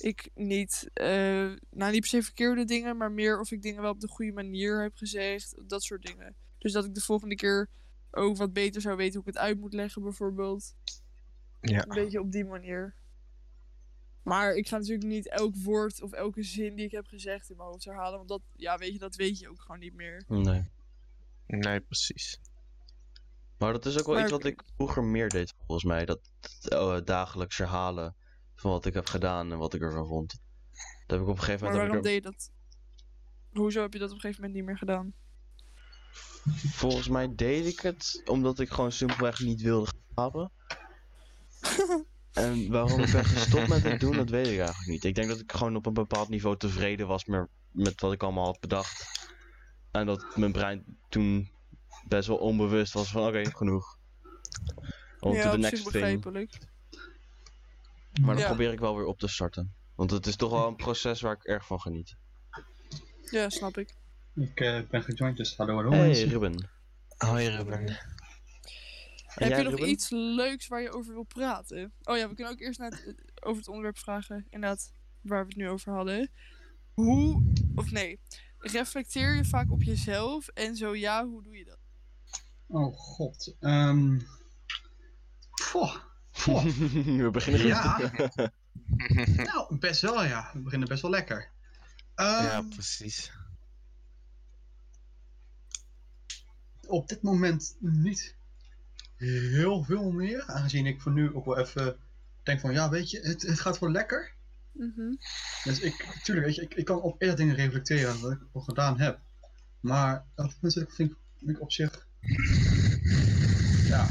ik niet, eh, nou niet per se verkeerde dingen, maar meer of ik dingen wel op de goede manier heb gezegd. Dat soort dingen. Dus dat ik de volgende keer ook wat beter zou weten hoe ik het uit moet leggen, bijvoorbeeld. Ja. Een beetje op die manier. Maar ik ga natuurlijk niet elk woord of elke zin die ik heb gezegd in mijn hoofd herhalen. Want dat, ja, weet je, dat weet je ook gewoon niet meer. Nee. Nee, precies. Maar dat is ook wel Maar iets wat ik vroeger meer deed, volgens mij. Dat uh, dagelijks herhalen van wat ik heb gedaan en wat ik ervan vond. Dat heb ik op een gegeven Maar moment... waarom heb ik deed je dat? Hoezo heb je dat op een gegeven moment niet meer gedaan? Volgens mij deed ik het omdat ik gewoon simpelweg niet wilde slapen. en waarom ik ben gestopt met het doen, dat weet ik eigenlijk niet. Ik denk dat ik gewoon op een bepaald niveau tevreden was met, met wat ik allemaal had bedacht. En dat mijn brein toen best wel onbewust was van oké, genoeg. On ja, to the op next thing. begrijpelijk. Maar dan Ja. probeer ik wel weer op te starten. Want het is toch wel een proces waar ik erg van geniet. Ja, snap ik. Ik eh, ben gejoind, dus hallo, hallo Hey mensen. Ruben. Hoi Ruben. Heb jij, je nog Ruben? iets leuks waar je over wil praten? Oh ja, we kunnen ook eerst naar het, over het onderwerp vragen. Inderdaad, waar we het nu over hadden. Hoe, of nee, reflecteer je vaak op jezelf? En zo ja, hoe doe je dat? Oh god. Ehm Poh. Poh. We beginnen. Ja. nou, best wel ja. We beginnen best wel lekker. Ehm, ja, precies. op dit moment niet heel veel meer. Aangezien ik voor nu ook wel even denk van ja, weet je, het, het gaat wel lekker. Mhm. Dus ik, tuurlijk, weet je, ik, ik kan op eerder dingen reflecteren wat ik al gedaan heb. Maar dat vind ik, vind ik, vind ik op zich. Ja.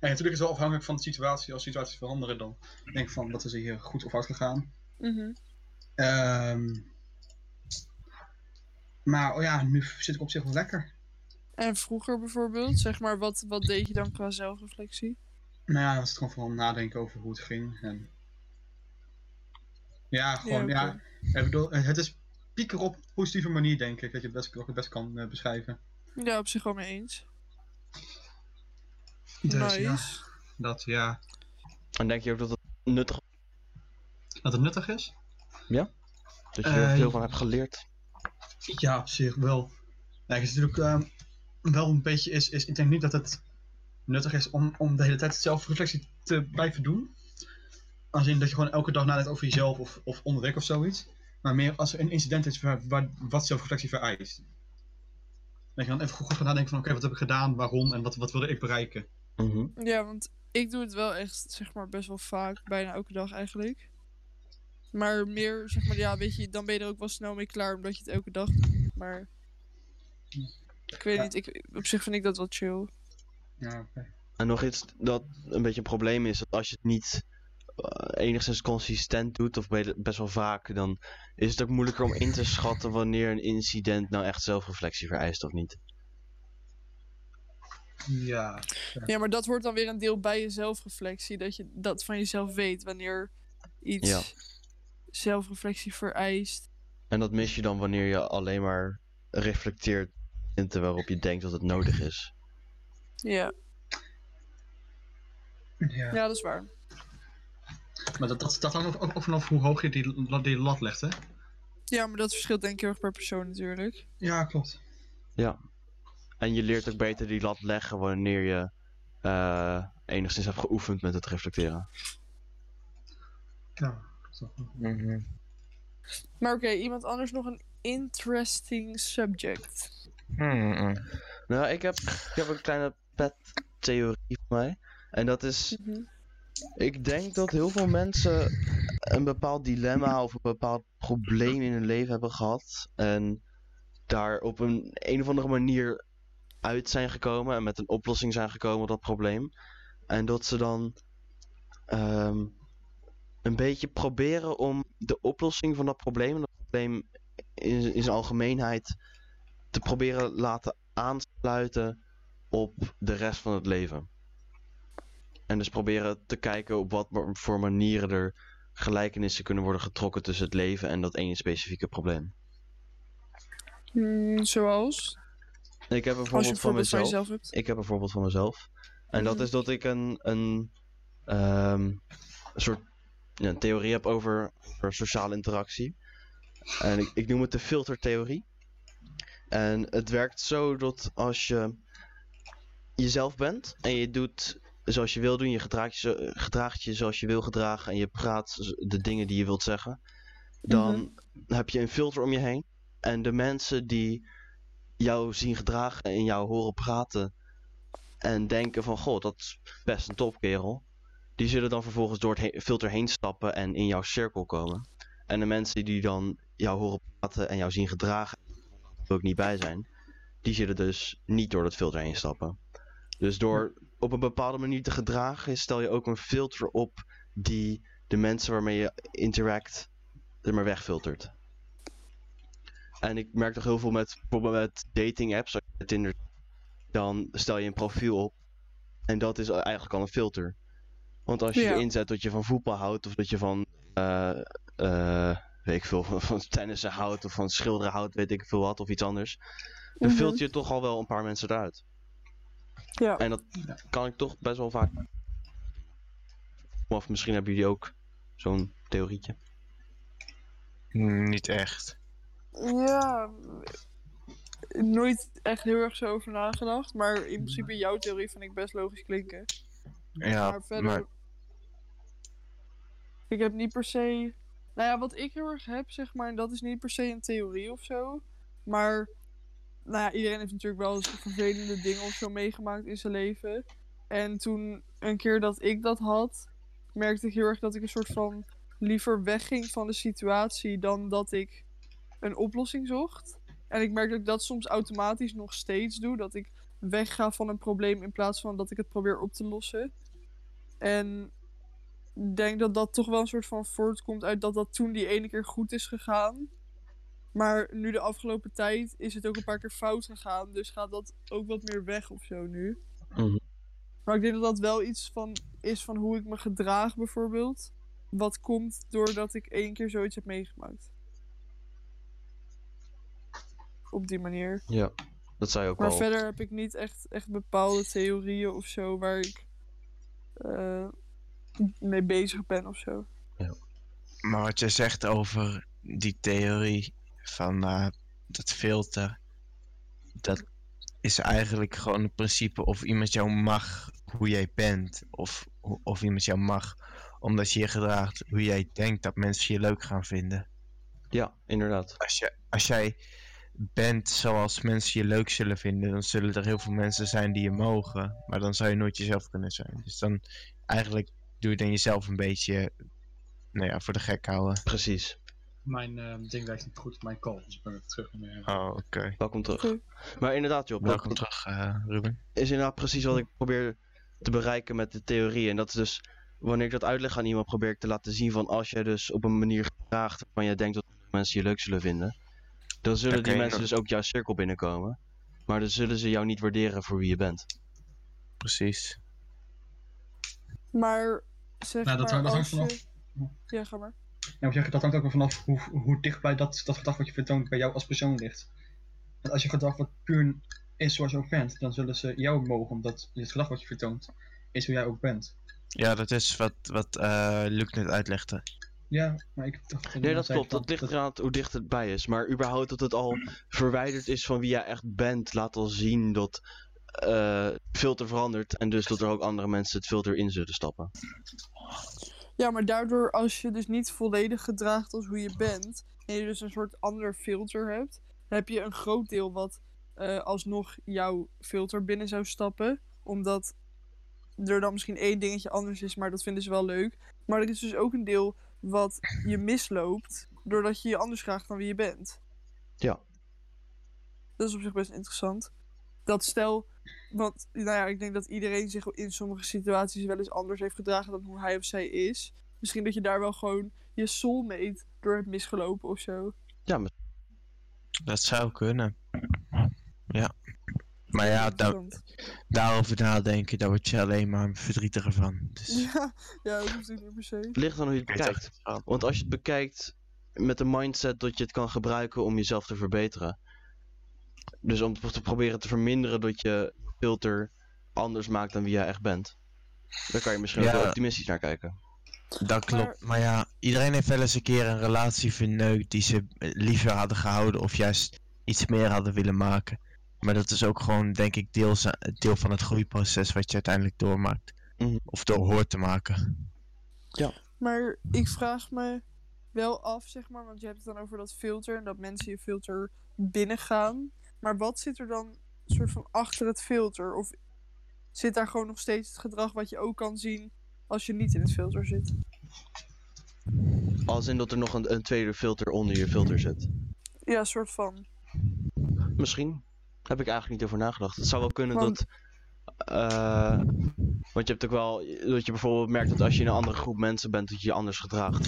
En natuurlijk is het wel afhankelijk van de situatie. Als situaties veranderen, dan denk ik van dat is hier goed of hard gegaan. Mhm. Ehm maar oh ja, nu zit ik op zich wel lekker. En vroeger bijvoorbeeld, zeg maar, wat, wat deed je dan qua zelfreflectie? Nou ja, dan is het gewoon vooral nadenken over hoe het ging. En... Ja, gewoon, ja. Ik bedoel, het is pieker op positieve manier, denk ik. Dat je het best, dat ik het best kan eh, beschrijven. Ja, op zich wel mee eens. Dus nice. ja, dat, ja, En denk je ook dat het nuttig dat het nuttig is? is? Dat je er Eh, veel van hebt geleerd? Ja, op zich wel. Ja, het is natuurlijk ehm, wel een beetje is, is, ik denk niet dat het nuttig is om, om de hele tijd zelfreflectie te blijven doen. Als in dat je gewoon elke dag nadenkt over jezelf of, of onderweg of zoiets. Maar meer als er een incident is waar, waar, wat zelfreflectie vereist. Dat je dan even goed gaat nadenken van oké, wat heb ik gedaan, waarom en wat, wat wilde ik bereiken. Mhm. Ja, want ik doe het wel echt, zeg maar, best wel vaak. Bijna elke dag eigenlijk. Maar meer, zeg maar, ja, weet je, dan ben je er ook wel snel mee klaar omdat je het elke dag doet. Maar. Ik weet Ja. niet, ik, op zich vind ik dat wel chill. Ja, oké. En nog iets dat een beetje een probleem is, dat als je het niet eh, enigszins consistent doet, of be- best wel vaak, dan is het ook moeilijker om in te schatten wanneer een incident nou echt zelfreflectie vereist of niet. Ja. Ja, maar dat hoort dan weer een deel bij je zelfreflectie. Dat je dat van jezelf weet wanneer iets Ja. zelfreflectie vereist. En dat mis je dan wanneer je alleen maar reflecteert in waarop je denkt dat het nodig is. Ja, ja. ja dat is waar. Maar dat, dat, dat hangt ook, ook vanaf hoe hoog je die, la- die lat legt, hè? Ja, maar dat verschilt denk ik heel erg per persoon natuurlijk. Ja, klopt. Ja. En je leert ook beter die lat leggen wanneer je eh, enigszins hebt geoefend met het reflecteren. Ja, toch. Mhm. Maar oké, iemand anders nog een interesting subject. Hmm. Nou, ik heb, ik heb een kleine pet-theorie van mij. En dat is, Mhm. ik denk dat heel veel mensen een bepaald dilemma of een bepaald probleem in hun leven hebben gehad. En daar op een, een of andere manier uit zijn gekomen en met een oplossing zijn gekomen op dat probleem. En dat ze dan ehm, een beetje proberen om de oplossing van dat probleem, en dat probleem in, in zijn algemeenheid, te proberen laten aansluiten op de rest van het leven. En dus proberen te kijken op wat voor manieren er gelijkenissen kunnen worden getrokken tussen het leven en dat ene specifieke probleem. Hmm, zoals? Ik heb een Als je voorbeeld een van voorbeeld van mezelf. Ik heb een voorbeeld van mezelf. En dat Mhm. is dat ik een, een, ehm, een soort ja, een theorie heb over, over sociale interactie. En ik, ik noem het de filtertheorie. En het werkt zo dat als je jezelf bent en je doet zoals je wil doen, je gedraagt je, gedraagt je zoals je wil gedragen en je praat de dingen die je wilt zeggen, dan heb je een filter om je heen. En de mensen die jou zien gedragen en jou horen praten en denken van, goh, dat is best een topkerel. Die zullen dan vervolgens door het he- filter heen stappen en in jouw cirkel komen. En de mensen die dan jou horen praten en jou zien gedragen, wil ik niet bij zijn, die zullen dus niet door dat filter heen stappen. Dus door op een bepaalde manier te gedragen, stel je ook een filter op die de mensen waarmee je interact er maar wegfiltert. En ik merk toch heel veel met bijvoorbeeld met dating apps, zoals Tinder, dan stel je een profiel op en dat is eigenlijk al een filter. Want als je Ja. inzet dat je van voetbal houdt of dat je van eh eh weet ik veel, van, van tennissen houdt of van schilderen houdt, weet ik veel wat, of iets anders, dan Mhm. filter je toch al wel een paar mensen eruit. Ja. En dat kan ik toch best wel vaak. Of misschien hebben jullie ook zo'n theorietje. Niet echt. Ja, nooit echt heel erg zo over nagedacht. Maar in principe jouw theorie vind ik best logisch klinken. Ja, maar verder... maar Ik heb niet per se... Nou ja, wat ik heel erg heb, zeg maar, en dat is niet per se een theorie of zo. Maar, nou ja, iedereen heeft natuurlijk wel eens vervelende dingen of zo meegemaakt in zijn leven. En toen, een keer dat ik dat had, merkte ik heel erg dat ik een soort van liever wegging van de situatie dan dat ik een oplossing zocht. En ik merk dat ik dat soms automatisch nog steeds doe. Dat ik wegga van een probleem in plaats van dat ik het probeer op te lossen. En denk dat dat toch wel een soort van voortkomt uit dat dat toen die ene keer goed is gegaan. Maar nu de afgelopen tijd is het ook een paar keer fout gegaan. Dus gaat dat ook wat meer weg of zo nu. Mhm. Maar ik denk dat dat wel iets van is van hoe ik me gedraag bijvoorbeeld. Wat komt doordat ik één keer zoiets heb meegemaakt. Op die manier. Ja, dat zei je ook Maar al. verder heb ik niet echt, echt bepaalde theorieën of zo waar ik eh, mee bezig ben of zo. Maar wat je zegt over die theorie van eh, dat filter, dat is eigenlijk gewoon het principe of iemand jou mag hoe jij bent, of of iemand jou mag omdat je je gedraagt hoe jij denkt dat mensen je leuk gaan vinden. Ja, inderdaad. Als, je, als jij bent zoals mensen je leuk zullen vinden, dan zullen er heel veel mensen zijn die je mogen, maar dan zou je nooit jezelf kunnen zijn. Dus dan eigenlijk doe je dan jezelf een beetje, nou ja, voor de gek houden. Precies. Mijn eh, ding werkt niet goed, mijn call, dus ik ben weer terug. Oh, oké. Welkom terug. Maar inderdaad, Job, dat, Welkom dat terug, eh, Ruben. is inderdaad precies wat ik probeer te bereiken met de theorie. En dat is dus, wanneer ik dat uitleg aan iemand, probeer ik te laten zien van als jij dus op een manier gedraagt waarvan jij denkt dat mensen je leuk zullen vinden, dan zullen die mensen dus ook jouw cirkel binnenkomen. Maar dan zullen ze jou niet waarderen voor wie je bent. Precies. Maar zeg Nou, dat maar hangt- dat je... Ja, ga maar. Ja, maar dat hangt ook vanaf hoe, hoe dichtbij dat, dat gedrag wat je vertoont bij jou als persoon ligt. Want als je gedrag wat puur is zoals je ook bent, dan zullen ze jou ook mogen, omdat het gedrag wat je vertoont is hoe jij ook bent. Ja, dat is wat, wat eh Luc net uitlegde. Ja, maar ik dacht... Nee, dat klopt. Dat ligt eraan hoe dicht het bij is. Maar überhaupt dat het al verwijderd is van wie jij echt bent, laat al zien dat filter verandert. En dus dat er ook andere mensen het filter in zullen stappen. Ja, maar daardoor als je dus niet volledig gedraagt als hoe je bent, en je dus een soort ander filter hebt, dan heb je een groot deel wat eh, alsnog jouw filter binnen zou stappen. Omdat er dan misschien één dingetje anders is, maar dat vinden ze wel leuk. Maar er is dus ook een deel wat je misloopt, doordat je je anders graagt dan wie je bent. Ja. Dat is op zich best interessant. Dat stel, want nou ja, ik denk dat iedereen zich in sommige situaties wel eens anders heeft gedragen dan hoe hij of zij is. Misschien dat je daar wel gewoon je soulmate door hebt misgelopen of zo. Ja, maar Dat zou kunnen. Ja. Maar ja, daar, daarover nadenken, daar word je alleen maar verdrietiger van. Dus, Ja, ja, dat hoeft niet per se. het ligt aan hoe je het bekijkt. Want als je het bekijkt met de mindset dat je het kan gebruiken om jezelf te verbeteren. Dus om te proberen te verminderen dat je filter anders maakt dan wie jij echt bent. Dan kan je misschien ook Ja. wel optimistisch naar kijken. Dat klopt. Maar ja, iedereen heeft wel eens een keer een relatie verneukt die ze liever hadden gehouden of juist iets meer hadden willen maken. Maar dat is ook gewoon, denk ik, deels, eh, deel van het groeiproces wat je uiteindelijk doormaakt. Mhm. Of door hoort te maken. Maar ik vraag me wel af, zeg maar, want je hebt het dan over dat filter en dat mensen je filter binnengaan. Maar wat zit er dan soort van achter het filter? Of zit daar gewoon nog steeds het gedrag wat je ook kan zien als je niet in het filter zit? Als in dat er nog een, een tweede filter onder je filter zit. Ja, soort van. Misschien. Heb ik eigenlijk niet over nagedacht. Het zou wel kunnen Want- dat. eh, want je hebt ook wel. Dat je bijvoorbeeld merkt dat als je in een andere groep mensen bent, dat je je anders gedraagt.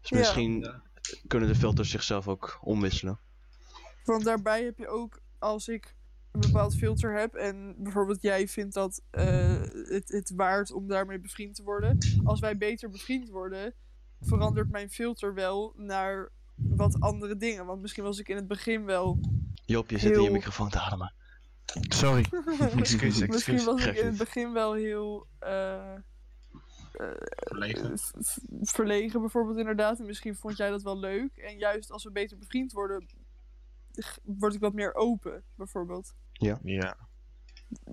Dus misschien Ja. kunnen de filters zichzelf ook omwisselen. Want daarbij heb je ook, als ik een bepaald filter heb en bijvoorbeeld jij vindt dat eh, het, het waard om daarmee bevriend te worden. Als wij beter bevriend worden, verandert mijn filter wel naar wat andere dingen. Want misschien was ik in het begin wel. Job, je zit in je Heel- microfoon te ademen. Sorry. Excuus, misschien was ik in het begin wel heel. eh, Verlegen. v- v- verlegen bijvoorbeeld inderdaad. En misschien vond jij dat wel leuk. En juist als we beter bevriend worden, word ik wat meer open, bijvoorbeeld. Ja.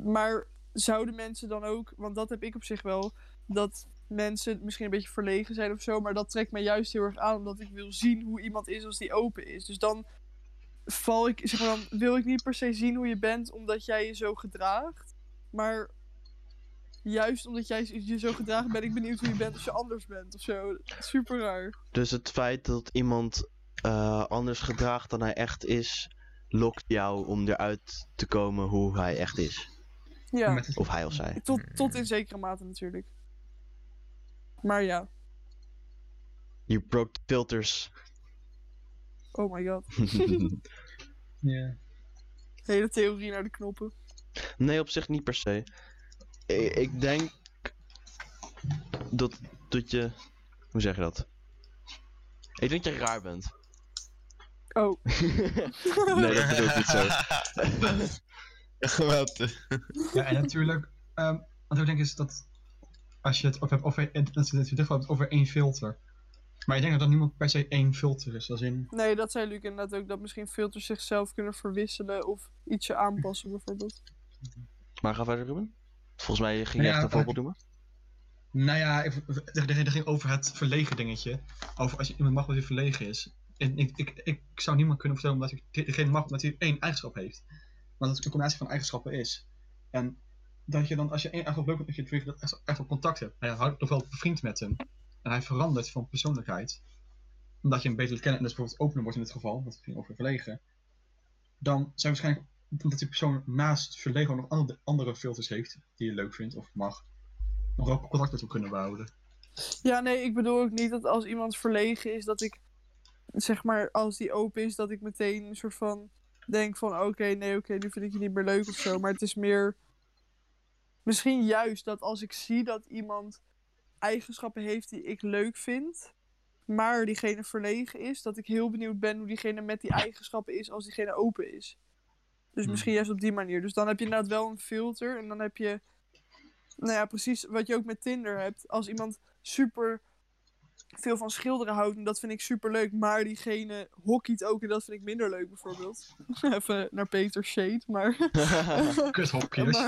Maar zouden mensen dan ook, want dat heb ik op zich wel, dat mensen misschien een beetje verlegen zijn of zo, maar dat trekt mij juist heel erg aan, omdat ik wil zien hoe iemand is als die open is. Dus dan val ik, zeg maar, dan wil ik niet per se zien hoe je bent omdat jij je zo gedraagt, maar juist omdat jij je zo gedraagt, ben ik benieuwd hoe je bent als je anders bent of zo. Super raar. Dus het feit dat iemand eh, anders gedraagt dan hij echt is, lokt jou om eruit te komen hoe hij echt is. Ja, Of hij of zij. tot, tot in zekere mate natuurlijk. Maar ja, You broke the filters. oh my god. Ja. Hele theorie naar de knoppen. nee, op zich niet per se. Ik, ik denk dat, dat je. Hoe zeg je dat? Ik denk dat je raar bent. Oh. nee, dat bedoel ik niet zo. Geweldig. Ja, en natuurlijk, ehm, wat ik denk is dat als je het over hebt over, dat je het hebt over één filter. Maar ik denk dat er niemand per se één filter is. Als in, Nee, dat zei Luc inderdaad ook. Dat misschien filters zichzelf kunnen verwisselen of ietsje aanpassen bijvoorbeeld. Maar ga verder, Ruben. Volgens mij ging je Ja, echt een maar- voorbeeld noemen. nou ja, ik- er, er ging over het verlegen dingetje. Over als je iemand mag dat hij verlegen is. Ik, ik, ik zou niemand kunnen vertellen omdat ik degene mag omdat hij één eigenschap heeft. Maar dat het een combinatie van eigenschappen is. En dat je dan, als je één eigenschap leuk vindt, dat je het echt, wel contact hebt. Hij houdt toch wel bevriend met hem. En hij verandert van persoonlijkheid. Omdat je hem beter kent en dus bijvoorbeeld opener wordt in dit geval, dat ging over verlegen. Dan je waarschijnlijk, omdat die persoon naast verlegen nog andere, andere filters heeft die je leuk vindt of mag, nog wel contact met hem kunnen behouden. Ja, nee, ik bedoel ook niet dat als iemand verlegen is, dat ik, zeg maar, als die open is, dat ik meteen een soort van denk van, oké, nee, oké, nu vind ik je niet meer leuk of zo. Maar het is meer, misschien juist dat als ik zie dat iemand eigenschappen heeft die ik leuk vind, maar diegene verlegen is, dat ik heel benieuwd ben hoe diegene met die eigenschappen is als diegene open is. Dus Hmm. misschien juist op die manier. Dus dan heb je inderdaad wel een filter en dan heb je, nou ja, precies wat je ook met Tinder hebt. Als iemand super veel van schilderen houdt en dat vind ik super leuk, maar diegene hockeyt ook en dat vind ik minder leuk bijvoorbeeld. Even naar Peter Shade, maar... Kuthopjes.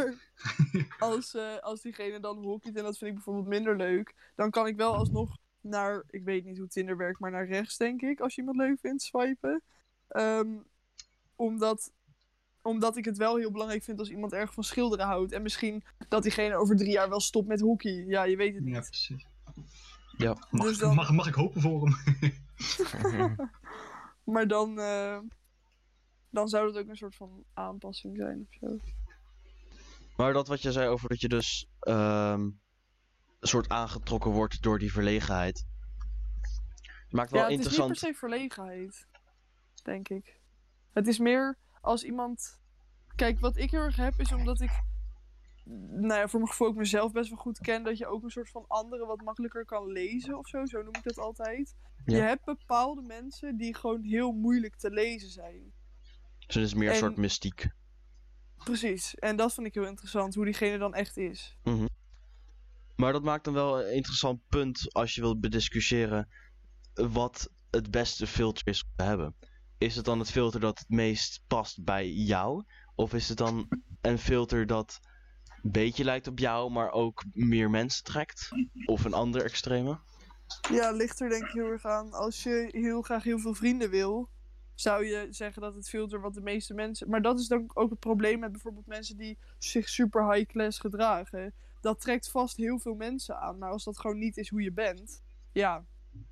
Maar als, eh, als diegene dan hockeyt en dat vind ik bijvoorbeeld minder leuk, dan kan ik wel alsnog naar, ik weet niet hoe Tinder werkt, maar naar rechts denk ik, als je iemand leuk vindt, swipen. Ehm, omdat, omdat ik het wel heel belangrijk vind als iemand erg van schilderen houdt. En misschien dat diegene over drie jaar wel stopt met hockey. Ja, je weet het niet. Ja, precies. Ja. Mag, Dus dan- mag, mag ik hopen voor hem? Maar dan, eh, dan zou het ook een soort van aanpassing zijn of zo. Maar dat wat je zei over dat je dus ehm, een soort aangetrokken wordt door die verlegenheid. Maakt wel ja, het is niet interessant. per se verlegenheid, denk ik. Het is meer als iemand... Kijk, wat ik heel erg heb is omdat ik... Nou ja, voor mijn gevoel ook mezelf best wel goed ken... dat je ook een soort van anderen wat makkelijker kan lezen of zo. Zo noem ik dat altijd. Ja. Je hebt bepaalde mensen die gewoon heel moeilijk te lezen zijn. Dus het is meer een En- soort mystiek. Precies. En dat vind ik heel interessant, hoe diegene dan echt is. Maar dat maakt dan wel een interessant punt als je wilt bediscussiëren wat het beste filter is om te hebben. Is het dan het filter dat het meest past bij jou? Of is het dan een filter dat beetje lijkt op jou, maar ook meer mensen trekt? Of een ander extreme? Ja, ligt er denk ik heel erg aan. Als je heel graag heel veel vrienden wil, zou je zeggen dat het filter wat de meeste mensen. Maar dat is dan ook het probleem met bijvoorbeeld mensen die zich super high class gedragen. Dat trekt vast heel veel mensen aan. Maar als dat gewoon niet is hoe je bent, ja,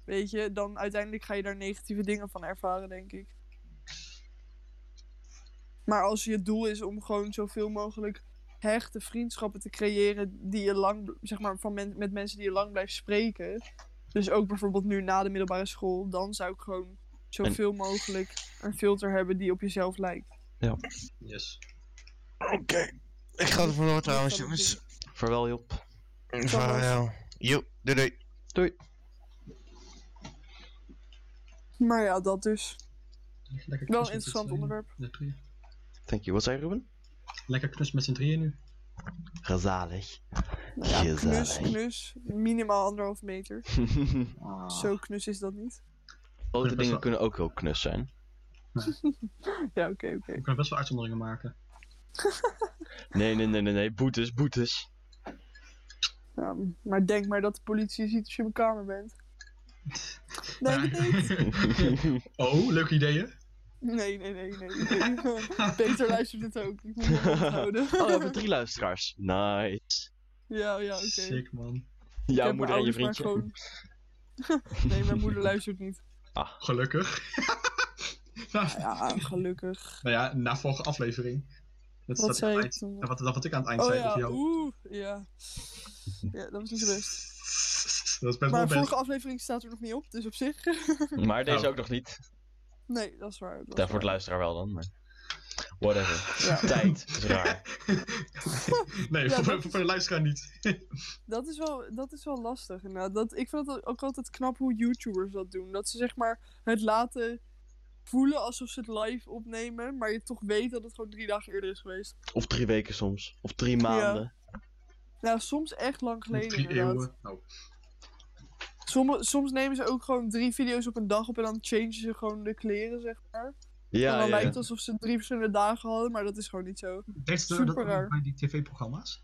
weet je, dan uiteindelijk ga je daar negatieve dingen van ervaren, denk ik. Maar als je doel is om gewoon zoveel mogelijk hechte vriendschappen te creëren die je lang, zeg maar, van men- met mensen die je lang blijft spreken. Dus ook bijvoorbeeld nu na de middelbare school, dan zou ik gewoon zoveel mogelijk een filter hebben die op jezelf lijkt. Yes. Oké. Ik ga er vandoor trouwens, jongens. Vaarwel Job. Vaarwel. Jo, doei doei. Doei. Maar ja, dat dus. Lekker Wel een interessant z'n onderwerp. Thank you. Wat zei Ruben? Lekker knus met z'n drieën nu. Gezalig. Nou ja, knus, knus. Minimaal anderhalf meter. Ah. Zo knus is dat niet. Grote dingen wel- kunnen ook heel knus zijn. Ja, oké, oké. We kunnen best wel uitzonderingen maken. Nee, nee, nee, nee, nee. Boetes, boetes. Ja, maar denk maar dat de politie ziet als je in mijn kamer bent. Denk het niet. Oh, leuke ideeën. Nee, nee, nee, nee. nee. Peter luistert het ook. Ik moet me onthouden. Oh, we hebben drie luisteraars. Nice. Ja, ja, oké. Sick man. Jouw moeder en je vriendje. gewoon- nee, mijn moeder luistert niet. Gelukkig. nou, Ja, gelukkig. nou ja, na vorige aflevering. Dat, Wat zei ik het eind- wat, dat wat ik aan het eind Oh zei ja, jou. oeh, ja. Ja, dat was niet zo best. Dat is best Maar wel vorige best. aflevering staat er nog niet op, dus op zich. Maar deze Oh. ook nog niet. Nee, dat is waar. dat is Daar voor waar. de luisteraar wel dan. Maar... Whatever. Ja. Tijd is raar. nee, Ja, voor, voor, voor de luisteraar niet. Dat is wel, dat is wel lastig inderdaad. Dat, ik vind het ook altijd knap hoe YouTubers dat doen. Dat ze zeg maar het laten voelen alsof ze het live opnemen, maar je toch weet dat het gewoon drie dagen eerder is geweest. Of drie weken soms. Of drie maanden. Nou, soms echt lang geleden Drie inderdaad. eeuwen. Oh. Soms, soms nemen ze ook gewoon drie video's op een dag op en dan changen ze gewoon de kleren, zeg maar. Ja, en dan ja, lijkt het alsof ze drie verschillende dagen hadden, maar dat is gewoon niet zo. Deed ze Super dat ook raar. bij die tv-programma's?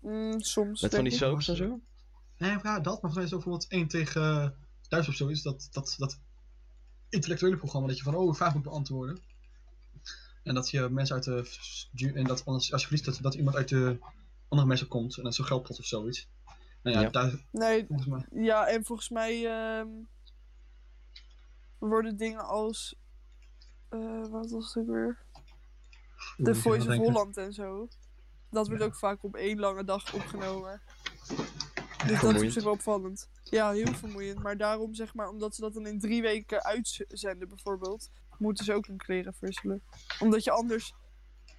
Mm, soms. Met van denk die ik. soaps en zo? Nee, ja, dat. Maar mij is ook bijvoorbeeld 1 tegen uh, thuis of zo. Is dat, dat, dat intellectuele programma dat je van, oh, een vraag moet beantwoorden. En dat je mensen uit de... En dat anders, als je verliest, dat, dat iemand uit de andere mensen komt. En dat zo'n geldpot of zoiets. Nou ja, Ja. Nee, volgens mij... Ja, en volgens mij ehm, worden dingen als. eh, wat was het ook weer? Je Voice of. Holland en zo. Dat wordt Ja. ook vaak op één lange dag opgenomen. Dus dat is op zich wel opvallend. Ja, heel vermoeiend. Maar daarom zeg maar, omdat ze dat dan in drie weken uitzenden bijvoorbeeld, moeten ze ook hun kleren verwisselen. Omdat je anders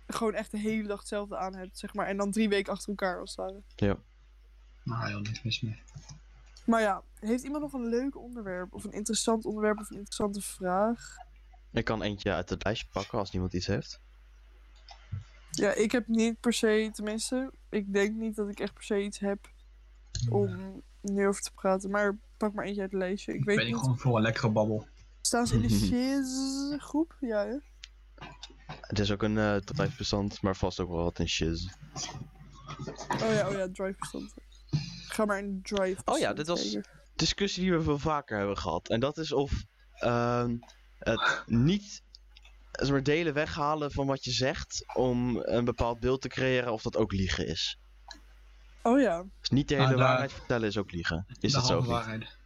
gewoon echt de hele dag hetzelfde aan hebt, zeg maar. En dan drie weken achter elkaar als het ware. Nou, joh, niks mis mee. Maar ja, heeft iemand nog een leuk onderwerp? Of een interessant onderwerp of een interessante vraag? Ik kan eentje uit het lijstje pakken als niemand iets heeft. Ja, ik heb niet per se, tenminste, ik denk niet dat ik echt per se iets heb om nu over te praten. Maar pak maar eentje uit het lijstje. Ik weet ben ik niet. gewoon voor een lekkere babbel. Staan ze in de shiz groep? Ja, hè? Het is ook een uh, bestand, maar vast ook wel wat in shiz. Oh ja, oh ja, drive bestand. Ga maar in drive. Oh ja, dit was- kijken. Discussie die we veel vaker hebben gehad. En dat is of ehm, het niet zeg maar, delen weghalen van wat je zegt om een bepaald beeld te creëren, of dat ook liegen is. Oh ja. Dus niet de Ah, hele waarheid vertellen is ook liegen. Is dat zo? of waarheid.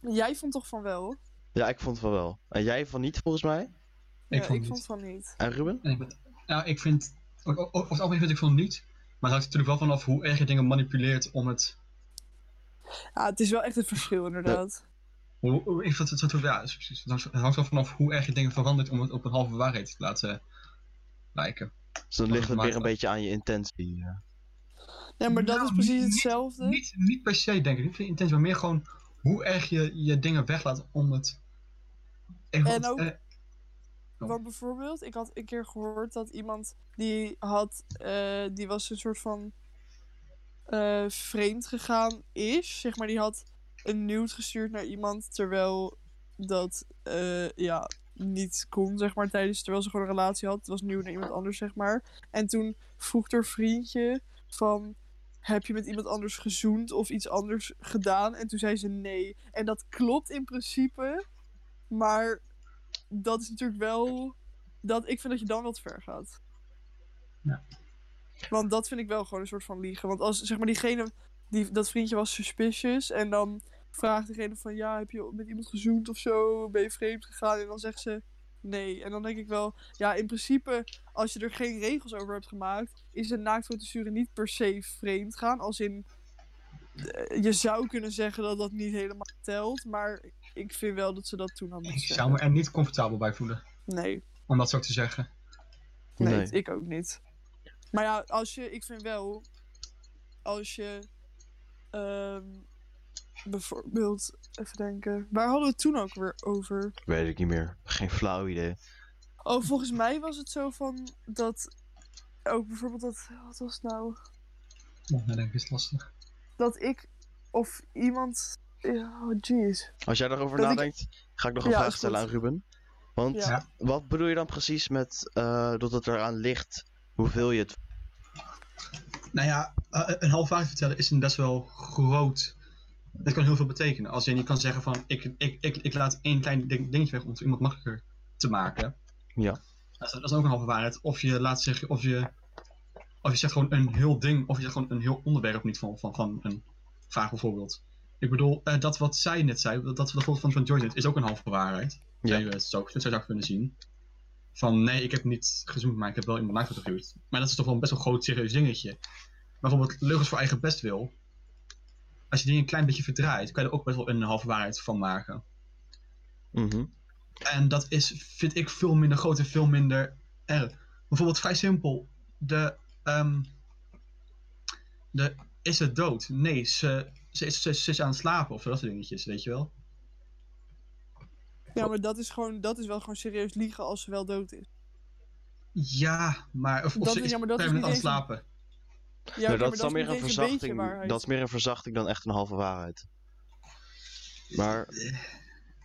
Jij vond toch van wel? Ja, ik vond het wel wel. En jij van niet, volgens mij? Ja, Ik vond ik niet. vond van niet. En Ruben? En ik ben- nou, ik vind... o- o- Over het algemeen vind ik van niet. Maar het hangt natuurlijk wel vanaf hoe erg je dingen manipuleert om het... Ja, het is wel echt een verschil inderdaad. Hoe, hoe- ik vind het, het, ja, is precies. Het hangt- het wel vanaf hoe erg je dingen verandert om het op een halve waarheid te laten lijken. Dus dan ligt het weer een beetje aan je intentie. ja. Ja, maar dat Nou, is precies niet- hetzelfde. Niet, niet per se, denk ik. Niet per intentie, maar meer gewoon hoe erg je je dingen weglaat om het... Even En ook- eh, Want bijvoorbeeld, ik had een keer gehoord dat iemand die had, eh, die was een soort van eh, vreemd gegaan is. Zeg maar, die had een nude gestuurd naar iemand terwijl dat eh, ja, niet kon, zeg maar, tijdens terwijl ze gewoon een relatie had. Het was nieuw naar iemand anders, zeg maar. En toen vroeg haar vriendje van heb je met iemand anders gezoend of iets anders gedaan? En toen zei ze nee. En dat klopt in principe, maar dat is natuurlijk wel dat ik vind dat je dan wat ver gaat. Ja. Want dat vind ik wel gewoon een soort van liegen. Want als zeg maar diegene, die, dat vriendje was suspicious en dan vraagt degene van ja, heb je met iemand gezoend of zo? Ben je vreemd gegaan? En dan zegt ze nee. En dan denk ik wel, ja, in principe, als je er geen regels over hebt gemaakt, is een naaktfoto sturen niet per se vreemd gaan. Als in, eh, je zou kunnen zeggen dat dat niet helemaal telt, maar ik vind wel dat ze dat toen hadden Ik zou me er niet comfortabel bij voelen. Nee, Om dat zo te zeggen. nee, Nee. ik ook niet. Maar ja, als je, ik vind wel, als je, ehm, bijvoorbeeld, even denken, waar hadden we het toen ook weer over? Weet ik niet meer. Geen flauw idee. Oh, volgens mij was het zo van dat, ook bijvoorbeeld dat, wat was het nou? Nee, denk ik is lastig. Dat ik of iemand, oh jeez. Als jij daarover Dat ik- nadenkt, ga ik nog een Ja, vraag stellen aan Ruben. Want Ja. wat bedoel je dan precies met eh, dat het eraan ligt hoeveel je het... Nou ja, eh, een half waarheid vertellen is een best wel groot. Dat kan heel veel betekenen. Als je niet kan zeggen van ik, ik, ik, ik laat één klein ding- dingetje weg om het iemand makkelijker te maken. Ja. Dat is, dat is ook een halve waarheid. Of je laat zeggen, of je, of je zegt gewoon een heel ding, of je zegt gewoon een heel onderwerp niet van, van, van een vraag bijvoorbeeld. Ik bedoel, eh, dat wat zij net zei, dat, dat voorbeeld van, van Joyce is ook een halve waarheid. Ja. Zou je het zo, zo zou je kunnen zien. Van nee, ik heb niet gezoend, maar ik heb wel iemand naakt. Maar dat is toch wel een best wel groot serieus dingetje. Maar bijvoorbeeld leugens voor eigen bestwil. Als je die een klein beetje verdraait, kan je er ook best wel een halve waarheid van maken. Mhm. En dat is, vind ik, veel minder groot en veel minder erg. Bijvoorbeeld vrij simpel. De, ehm, de is het dood? Nee, ze, ze, is, ze, ze is aan het slapen of dat soort dingetjes, weet je wel. Ja, maar dat is gewoon, dat is wel gewoon serieus liegen als ze wel dood is. Ja, maar of, of Dat ze is- is, ja, maar dat is permanent aan niet het slapen. Ja, Nou, dat is dan meer niet een verzachting. dat is meer een verzachting dan echt een halve waarheid. Maar,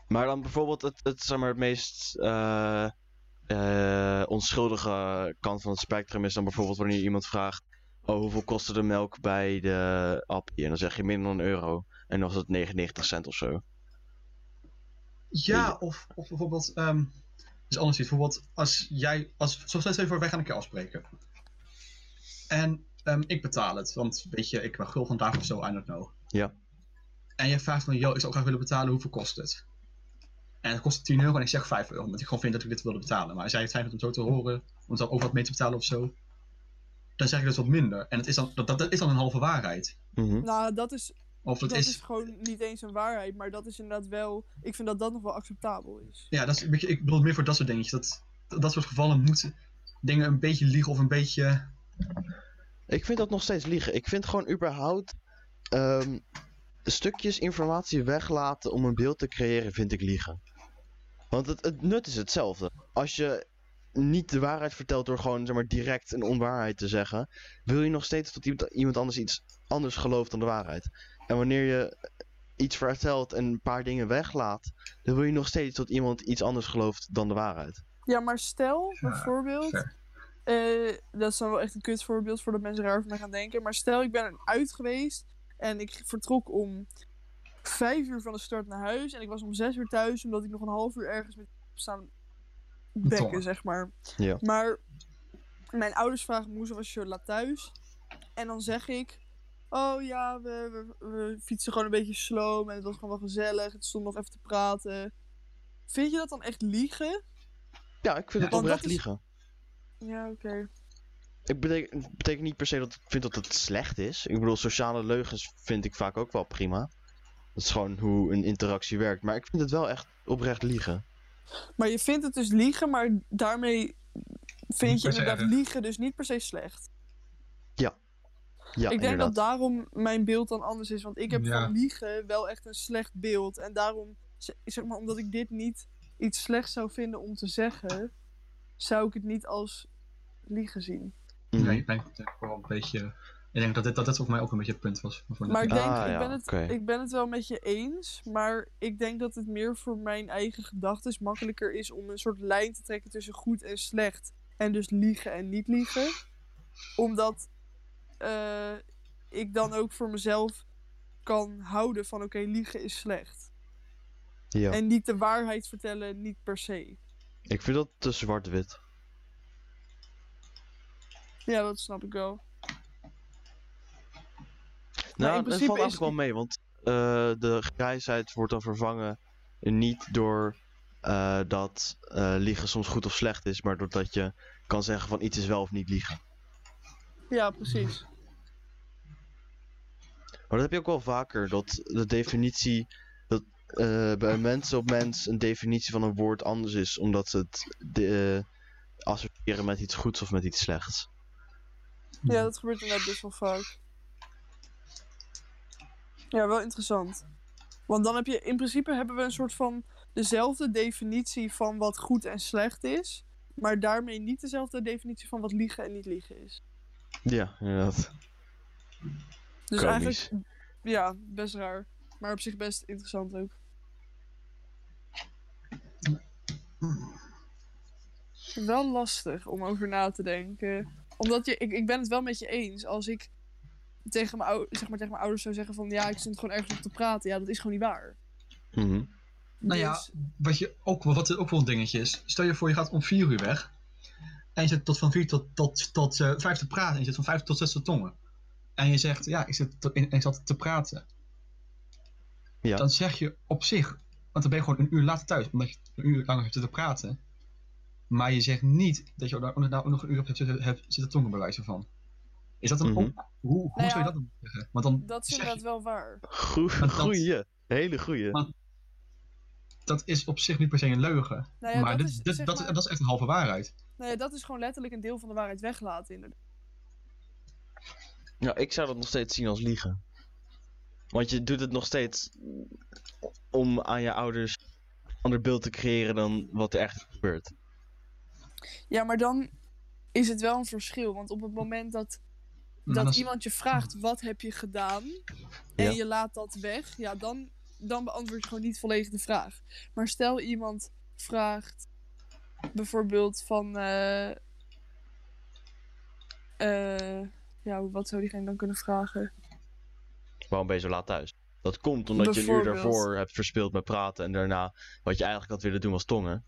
maar dan bijvoorbeeld het, het, zeg maar, het meest eh, eh, onschuldige kant van het spectrum is dan bijvoorbeeld wanneer iemand vraagt: Oh, hoeveel kostte de melk bij de appie? En dan zeg je minder dan een euro. En dan was het 99 cent of zo. Ja, of, of bijvoorbeeld, ehm dus anders iets. Bijvoorbeeld, als jij, als, zoals stel je voor, wij gaan een keer afspreken. En ehm, ik betaal het, want weet je, ik ben gul vandaag of zo, I don't know. Ja. En je vraagt van, yo, ik zou graag willen betalen, hoeveel kost het? En het kost 10 euro en ik zeg 5 euro, omdat ik gewoon vind dat ik dit wilde betalen. Maar als jij het fijn om zo te horen, om dan ook wat mee te betalen of zo, dan zeg ik dus wat minder. En het is dan, dat, dat is dan een halve waarheid. Mhm. Nou, dat is, Of dat, dat is, is gewoon niet eens een waarheid, maar dat is inderdaad wel, ik vind dat dat nog wel acceptabel is. ja, dat is een beetje, ik bedoel meer voor dat soort dingetjes. Dat, dat, dat soort gevallen moeten dingen een beetje liegen of een beetje... Ik vind dat nog steeds liegen. Ik vind gewoon überhaupt ehm, stukjes informatie weglaten om een beeld te creëren, vind ik liegen. Want het, het nut is hetzelfde. Als je niet de waarheid vertelt door gewoon zeg maar, direct een onwaarheid te zeggen, wil je nog steeds dat iemand, iemand anders iets anders gelooft dan de waarheid. En wanneer je iets vertelt en een paar dingen weglaat, dan wil je nog steeds dat iemand iets anders gelooft dan de waarheid. Ja, maar stel Ja, bijvoorbeeld, fair. eh, dat is dan wel echt een kut voorbeeld voordat mensen raar over mij gaan denken, maar stel ik ben uit geweest en ik vertrok om vijf uur van de start naar huis en ik was om zes uur thuis omdat ik nog een half uur ergens met staan bekken, zeg maar. Ja. Maar mijn ouders vragen me hoe was je laat thuis en dan zeg ik, oh ja, we, we, we fietsen gewoon een beetje sloom en het was gewoon wel gezellig, het stond nog even te praten. Vind je dat dan echt liegen? Ja, ik vind het oprecht is- liegen. Ja, oké. Ik betek- het betekent niet per se dat ik vind dat het slecht is. Ik bedoel, sociale leugens vind ik vaak ook wel prima. Dat is gewoon hoe een interactie werkt. Maar ik vind het wel echt oprecht liegen. Maar je vindt het dus liegen, maar daarmee vind je inderdaad erg. liegen dus niet per se slecht. Ja, ik denk inderdaad. dat daarom mijn beeld dan anders is, want ik heb Ja. van liegen wel echt een slecht beeld. En daarom, zeg maar, omdat ik dit niet iets slechts zou vinden om te zeggen, zou ik het niet als liegen zien. Mhm. Nee, ik denk dat ik wel een beetje Ik denk dat dit, dat dit voor mij ook een beetje het punt was. Voor Maar ik denk, Ah, ik, ja, ben het, ik ben het wel met je eens. Maar ik denk dat het meer voor mijn eigen gedachten makkelijker is om een soort lijn te trekken tussen goed en slecht. En dus liegen en niet liegen. Omdat eh, ik dan ook voor mezelf kan houden van oké, liegen is slecht. Ja. En niet de waarheid vertellen, niet per se. Ik vind dat te zwart-wit. Ja, dat snap ik wel. Nou, dat valt is- eigenlijk wel mee, want eh, de grijsheid wordt dan vervangen niet door eh, dat liegen soms goed of slecht is, maar doordat je kan zeggen van iets is wel of niet liegen. Ja, precies. Maar dat heb je ook wel vaker, dat de definitie, dat eh, bij mensen op mens een definitie van een woord anders is, omdat ze het de, eh, associëren met iets goeds of met iets slechts. Ja, dat gebeurt inderdaad best wel vaak. Ja, wel interessant. Want dan heb je, in principe hebben we een soort van dezelfde definitie van wat goed en slecht is. Maar daarmee niet dezelfde definitie van wat liegen en niet liegen is. Ja, inderdaad. Dus Komisch. eigenlijk, ja, best raar. Maar op zich best interessant ook. Wel lastig om over na te denken. Omdat je, ik, ik ben het wel met je eens. Als ik tegen mijn, ou- zeg maar, tegen mijn ouders zou zeggen van ja, ik stond gewoon ergens op te praten. Ja, dat is gewoon niet waar. Mhm. Nou ja, Dus- wat, je ook, wel- wat ook wel een dingetje is. Stel je voor, je gaat om 4 uur weg. En je zit tot van 4 tot, tot, tot eh, 5 te praten. En je zit van 5 tot 6 te tongen. En je zegt, ja, ik, zit tot, ik zat te praten. Ja. Dan zeg je op zich, want dan ben je gewoon een uur later thuis. Omdat je een uur langer hebt zitten praten. Maar je zegt niet dat je daar inderdaad ook nog een uur op hebt zitten, hebt zitten tongen bij wijze van. Is dat dan Mhm. Hoe, hoe Nou zou je dat dan zeggen? Want dan dat is zeg je- inderdaad wel waar. Goe- dat- Goeie, hele goeie. Dat is op zich niet per se een leugen. Nou ja, maar dat dit, is, dit- dat, maar- is, dat is echt een halve waarheid. Nou ja, dat is gewoon letterlijk een deel van de waarheid weglaten inderdaad. Ja, ik zou dat nog steeds zien als liegen. Want je doet het nog steeds om aan je ouders een ander beeld te creëren dan wat er echt gebeurt. Ja, maar dan is het wel een verschil. Want op het moment dat, dat dat is- iemand je vraagt wat heb je gedaan en Ja. je laat dat weg, ja, dan, dan beantwoord je gewoon niet volledig de vraag. Maar stel iemand vraagt bijvoorbeeld van, eh eh, ja, wat zou diegene dan kunnen vragen? Waarom ben je zo laat thuis? Dat komt omdat je een uur daarvoor hebt verspeeld met praten en daarna wat je eigenlijk had willen doen was tongen.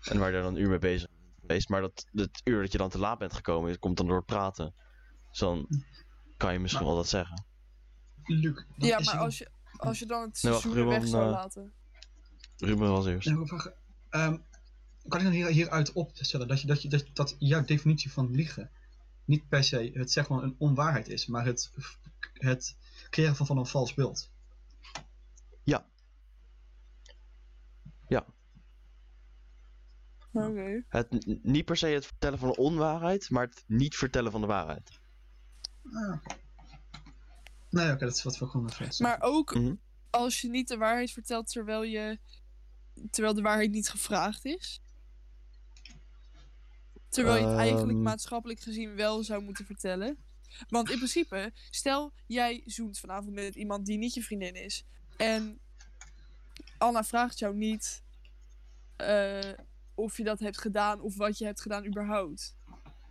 En waar je dan een uur mee bezig bent geweest. Maar dat, het uur dat je dan te laat bent gekomen, komt dan door het praten. Dus dan kan je misschien Maar- wel dat zeggen. Luc, dat ja, is maar een- als je, als je dan het Nee, wacht, seizoen weg zou eh, laten. Ruben was eerst. Ja, ik wil vragen, ehm, kan ik dan hier, hieruit opstellen dat, je, dat, je, dat, dat jouw definitie van liegen niet per se het zeg maar een onwaarheid is, maar het, het creëren van, van een vals beeld? Oké. Het, niet per se het vertellen van een onwaarheid, maar het niet vertellen van de waarheid. Ah. Nee, oké, dat is wat we gewoon even Maar ook Mhm. als je niet de waarheid vertelt terwijl je terwijl de waarheid niet gevraagd is. Terwijl je het eigenlijk Ehm. maatschappelijk gezien wel zou moeten vertellen. Want in principe, stel jij zoent vanavond met iemand die niet je vriendin is. En Anna vraagt jou niet eh, of je dat hebt gedaan of wat je hebt gedaan überhaupt.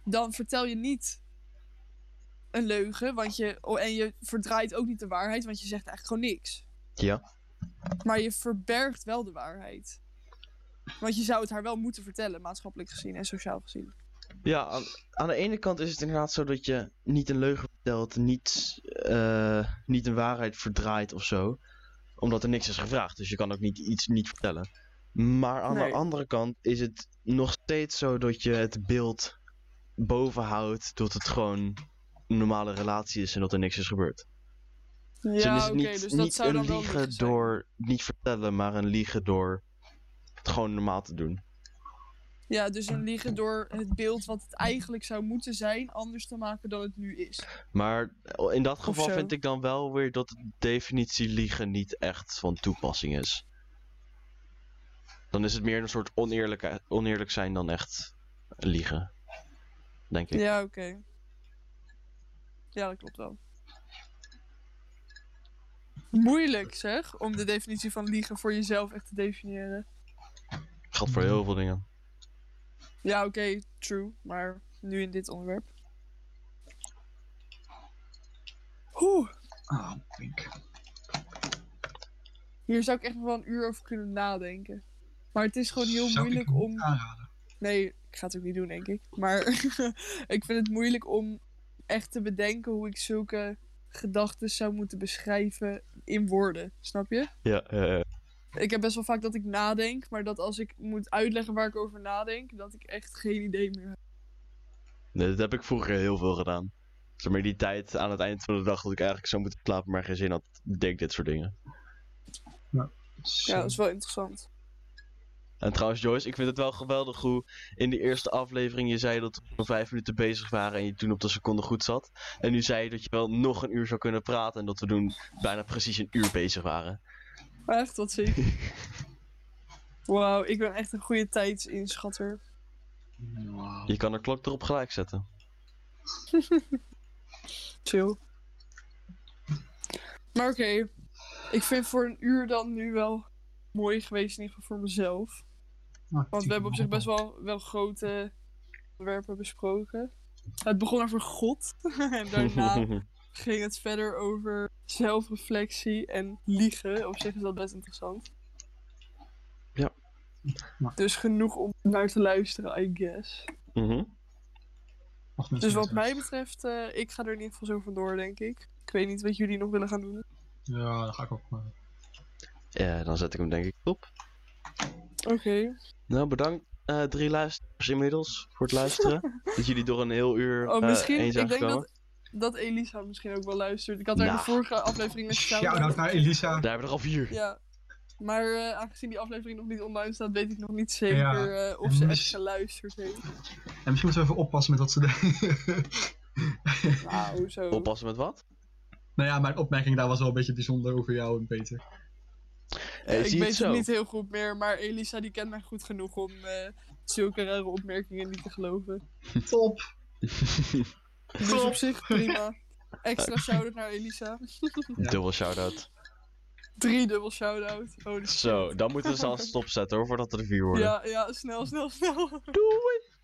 Dan vertel je niet een leugen, want je, oh, en je verdraait ook niet de waarheid, want je zegt eigenlijk gewoon niks. Ja. Maar je verbergt wel de waarheid. Want je zou het haar wel moeten vertellen, maatschappelijk gezien en sociaal gezien. Ja, aan, aan de ene kant is het inderdaad zo dat je niet een leugen vertelt, niet, eh, niet een waarheid verdraait of zo. Omdat er niks is gevraagd, dus je kan ook niet iets niet vertellen. Maar aan Nee. de andere kant is het nog steeds zo dat je het beeld bovenhoudt tot het gewoon een normale relatie is en dat er niks is gebeurd. Ja, dus is het niet, dus dat zou een dan liegen door niet vertellen, maar een liegen door het gewoon normaal te doen. Ja, dus een liegen door het beeld wat het eigenlijk zou moeten zijn, anders te maken dan het nu is. Maar in dat geval vind ik dan wel weer dat de definitie liegen niet echt van toepassing is. Dan is het meer een soort oneerlijk, oneerlijk zijn dan echt liegen. Denk ik. Ja, oké. Ja, dat klopt wel. Moeilijk zeg, om de definitie van liegen voor jezelf echt te definiëren. Geldt voor heel veel dingen. Ja, oké, true. Maar nu in dit onderwerp. Oeh, Ah, pink. hier zou ik echt nog wel een uur over kunnen nadenken. Maar het is gewoon heel Zou moeilijk om. aanraden. Nee, ik ga het ook niet doen, denk ik. Maar ik vind het moeilijk om echt te bedenken hoe ik zulke gedachten zou moeten beschrijven in woorden. Snap je? Ja, ja, ja. Ik heb best wel vaak dat ik nadenk, maar dat als ik moet uitleggen waar ik over nadenk, dat ik echt geen idee meer heb. Nee, dat heb ik vroeger heel veel gedaan. Zeg maar die tijd aan het eind van de dag dat ik eigenlijk zou moeten slapen, maar geen zin had, deed ik dit soort dingen. Zo. Ja, dat is wel interessant. En trouwens, Joyce, ik vind het wel geweldig hoe in die eerste aflevering je zei dat we vijf minuten bezig waren en je toen op de seconde goed zat. En nu zei je dat je wel nog een uur zou kunnen praten en dat we toen bijna precies een uur bezig waren. Echt, wat zie Wauw, ik ben echt een goede tijdsinschatter. Wauw. Je kan de klok erop gelijk zetten. Chill. Maar oké, ik vind voor een uur dan nu wel mooi geweest, in ieder geval voor mezelf. Ah, Want we hebben op zich best wel, wel grote onderwerpen besproken. Het begon over God. en daarna ging het verder over zelfreflectie en liegen. Op zich is dat best interessant. Ja. Dus genoeg om naar te luisteren, I guess. Mhm. Mensen Dus wat mij betreft, eh, ik ga er in ieder geval zo vandoor, denk ik. Ik weet niet wat jullie nog willen gaan doen. Ja, dan ga ik ook. eh, Ja, dan zet ik hem denk ik op. Oké. Nou, bedankt eh, drie luisteraars inmiddels voor het luisteren. dat jullie door een heel uur Oh, eh, misschien, heen ik zijn denk gekomen. dat, dat Elisa misschien ook wel luistert. Ik had haar in de Nou. vorige aflevering een shout-out. Shout-out naar Elisa. Daar hebben we er al vier. Ja. Maar eh, aangezien die aflevering nog niet online staat, weet ik nog niet zeker Ja. eh, of ze echt geluisterd heeft. En misschien moeten we even oppassen met wat ze denken. Nou, hoezo? Oppassen met wat? nou ja, mijn opmerking daar was wel een beetje bijzonder over jou en Peter. Eh, ik zie je weet het het zo? niet heel goed meer, maar Elisa die kent mij goed genoeg om eh, zulke rare opmerkingen niet te geloven. Top! Dus op zich prima. Extra shout-out naar Elisa. Dubbel shout-out. Drie dubbel shout-out. Holy shit. Zo, dan moeten we ze al stopzetten hoor, voordat er vier worden. Ja, ja, snel, snel, snel. Doei!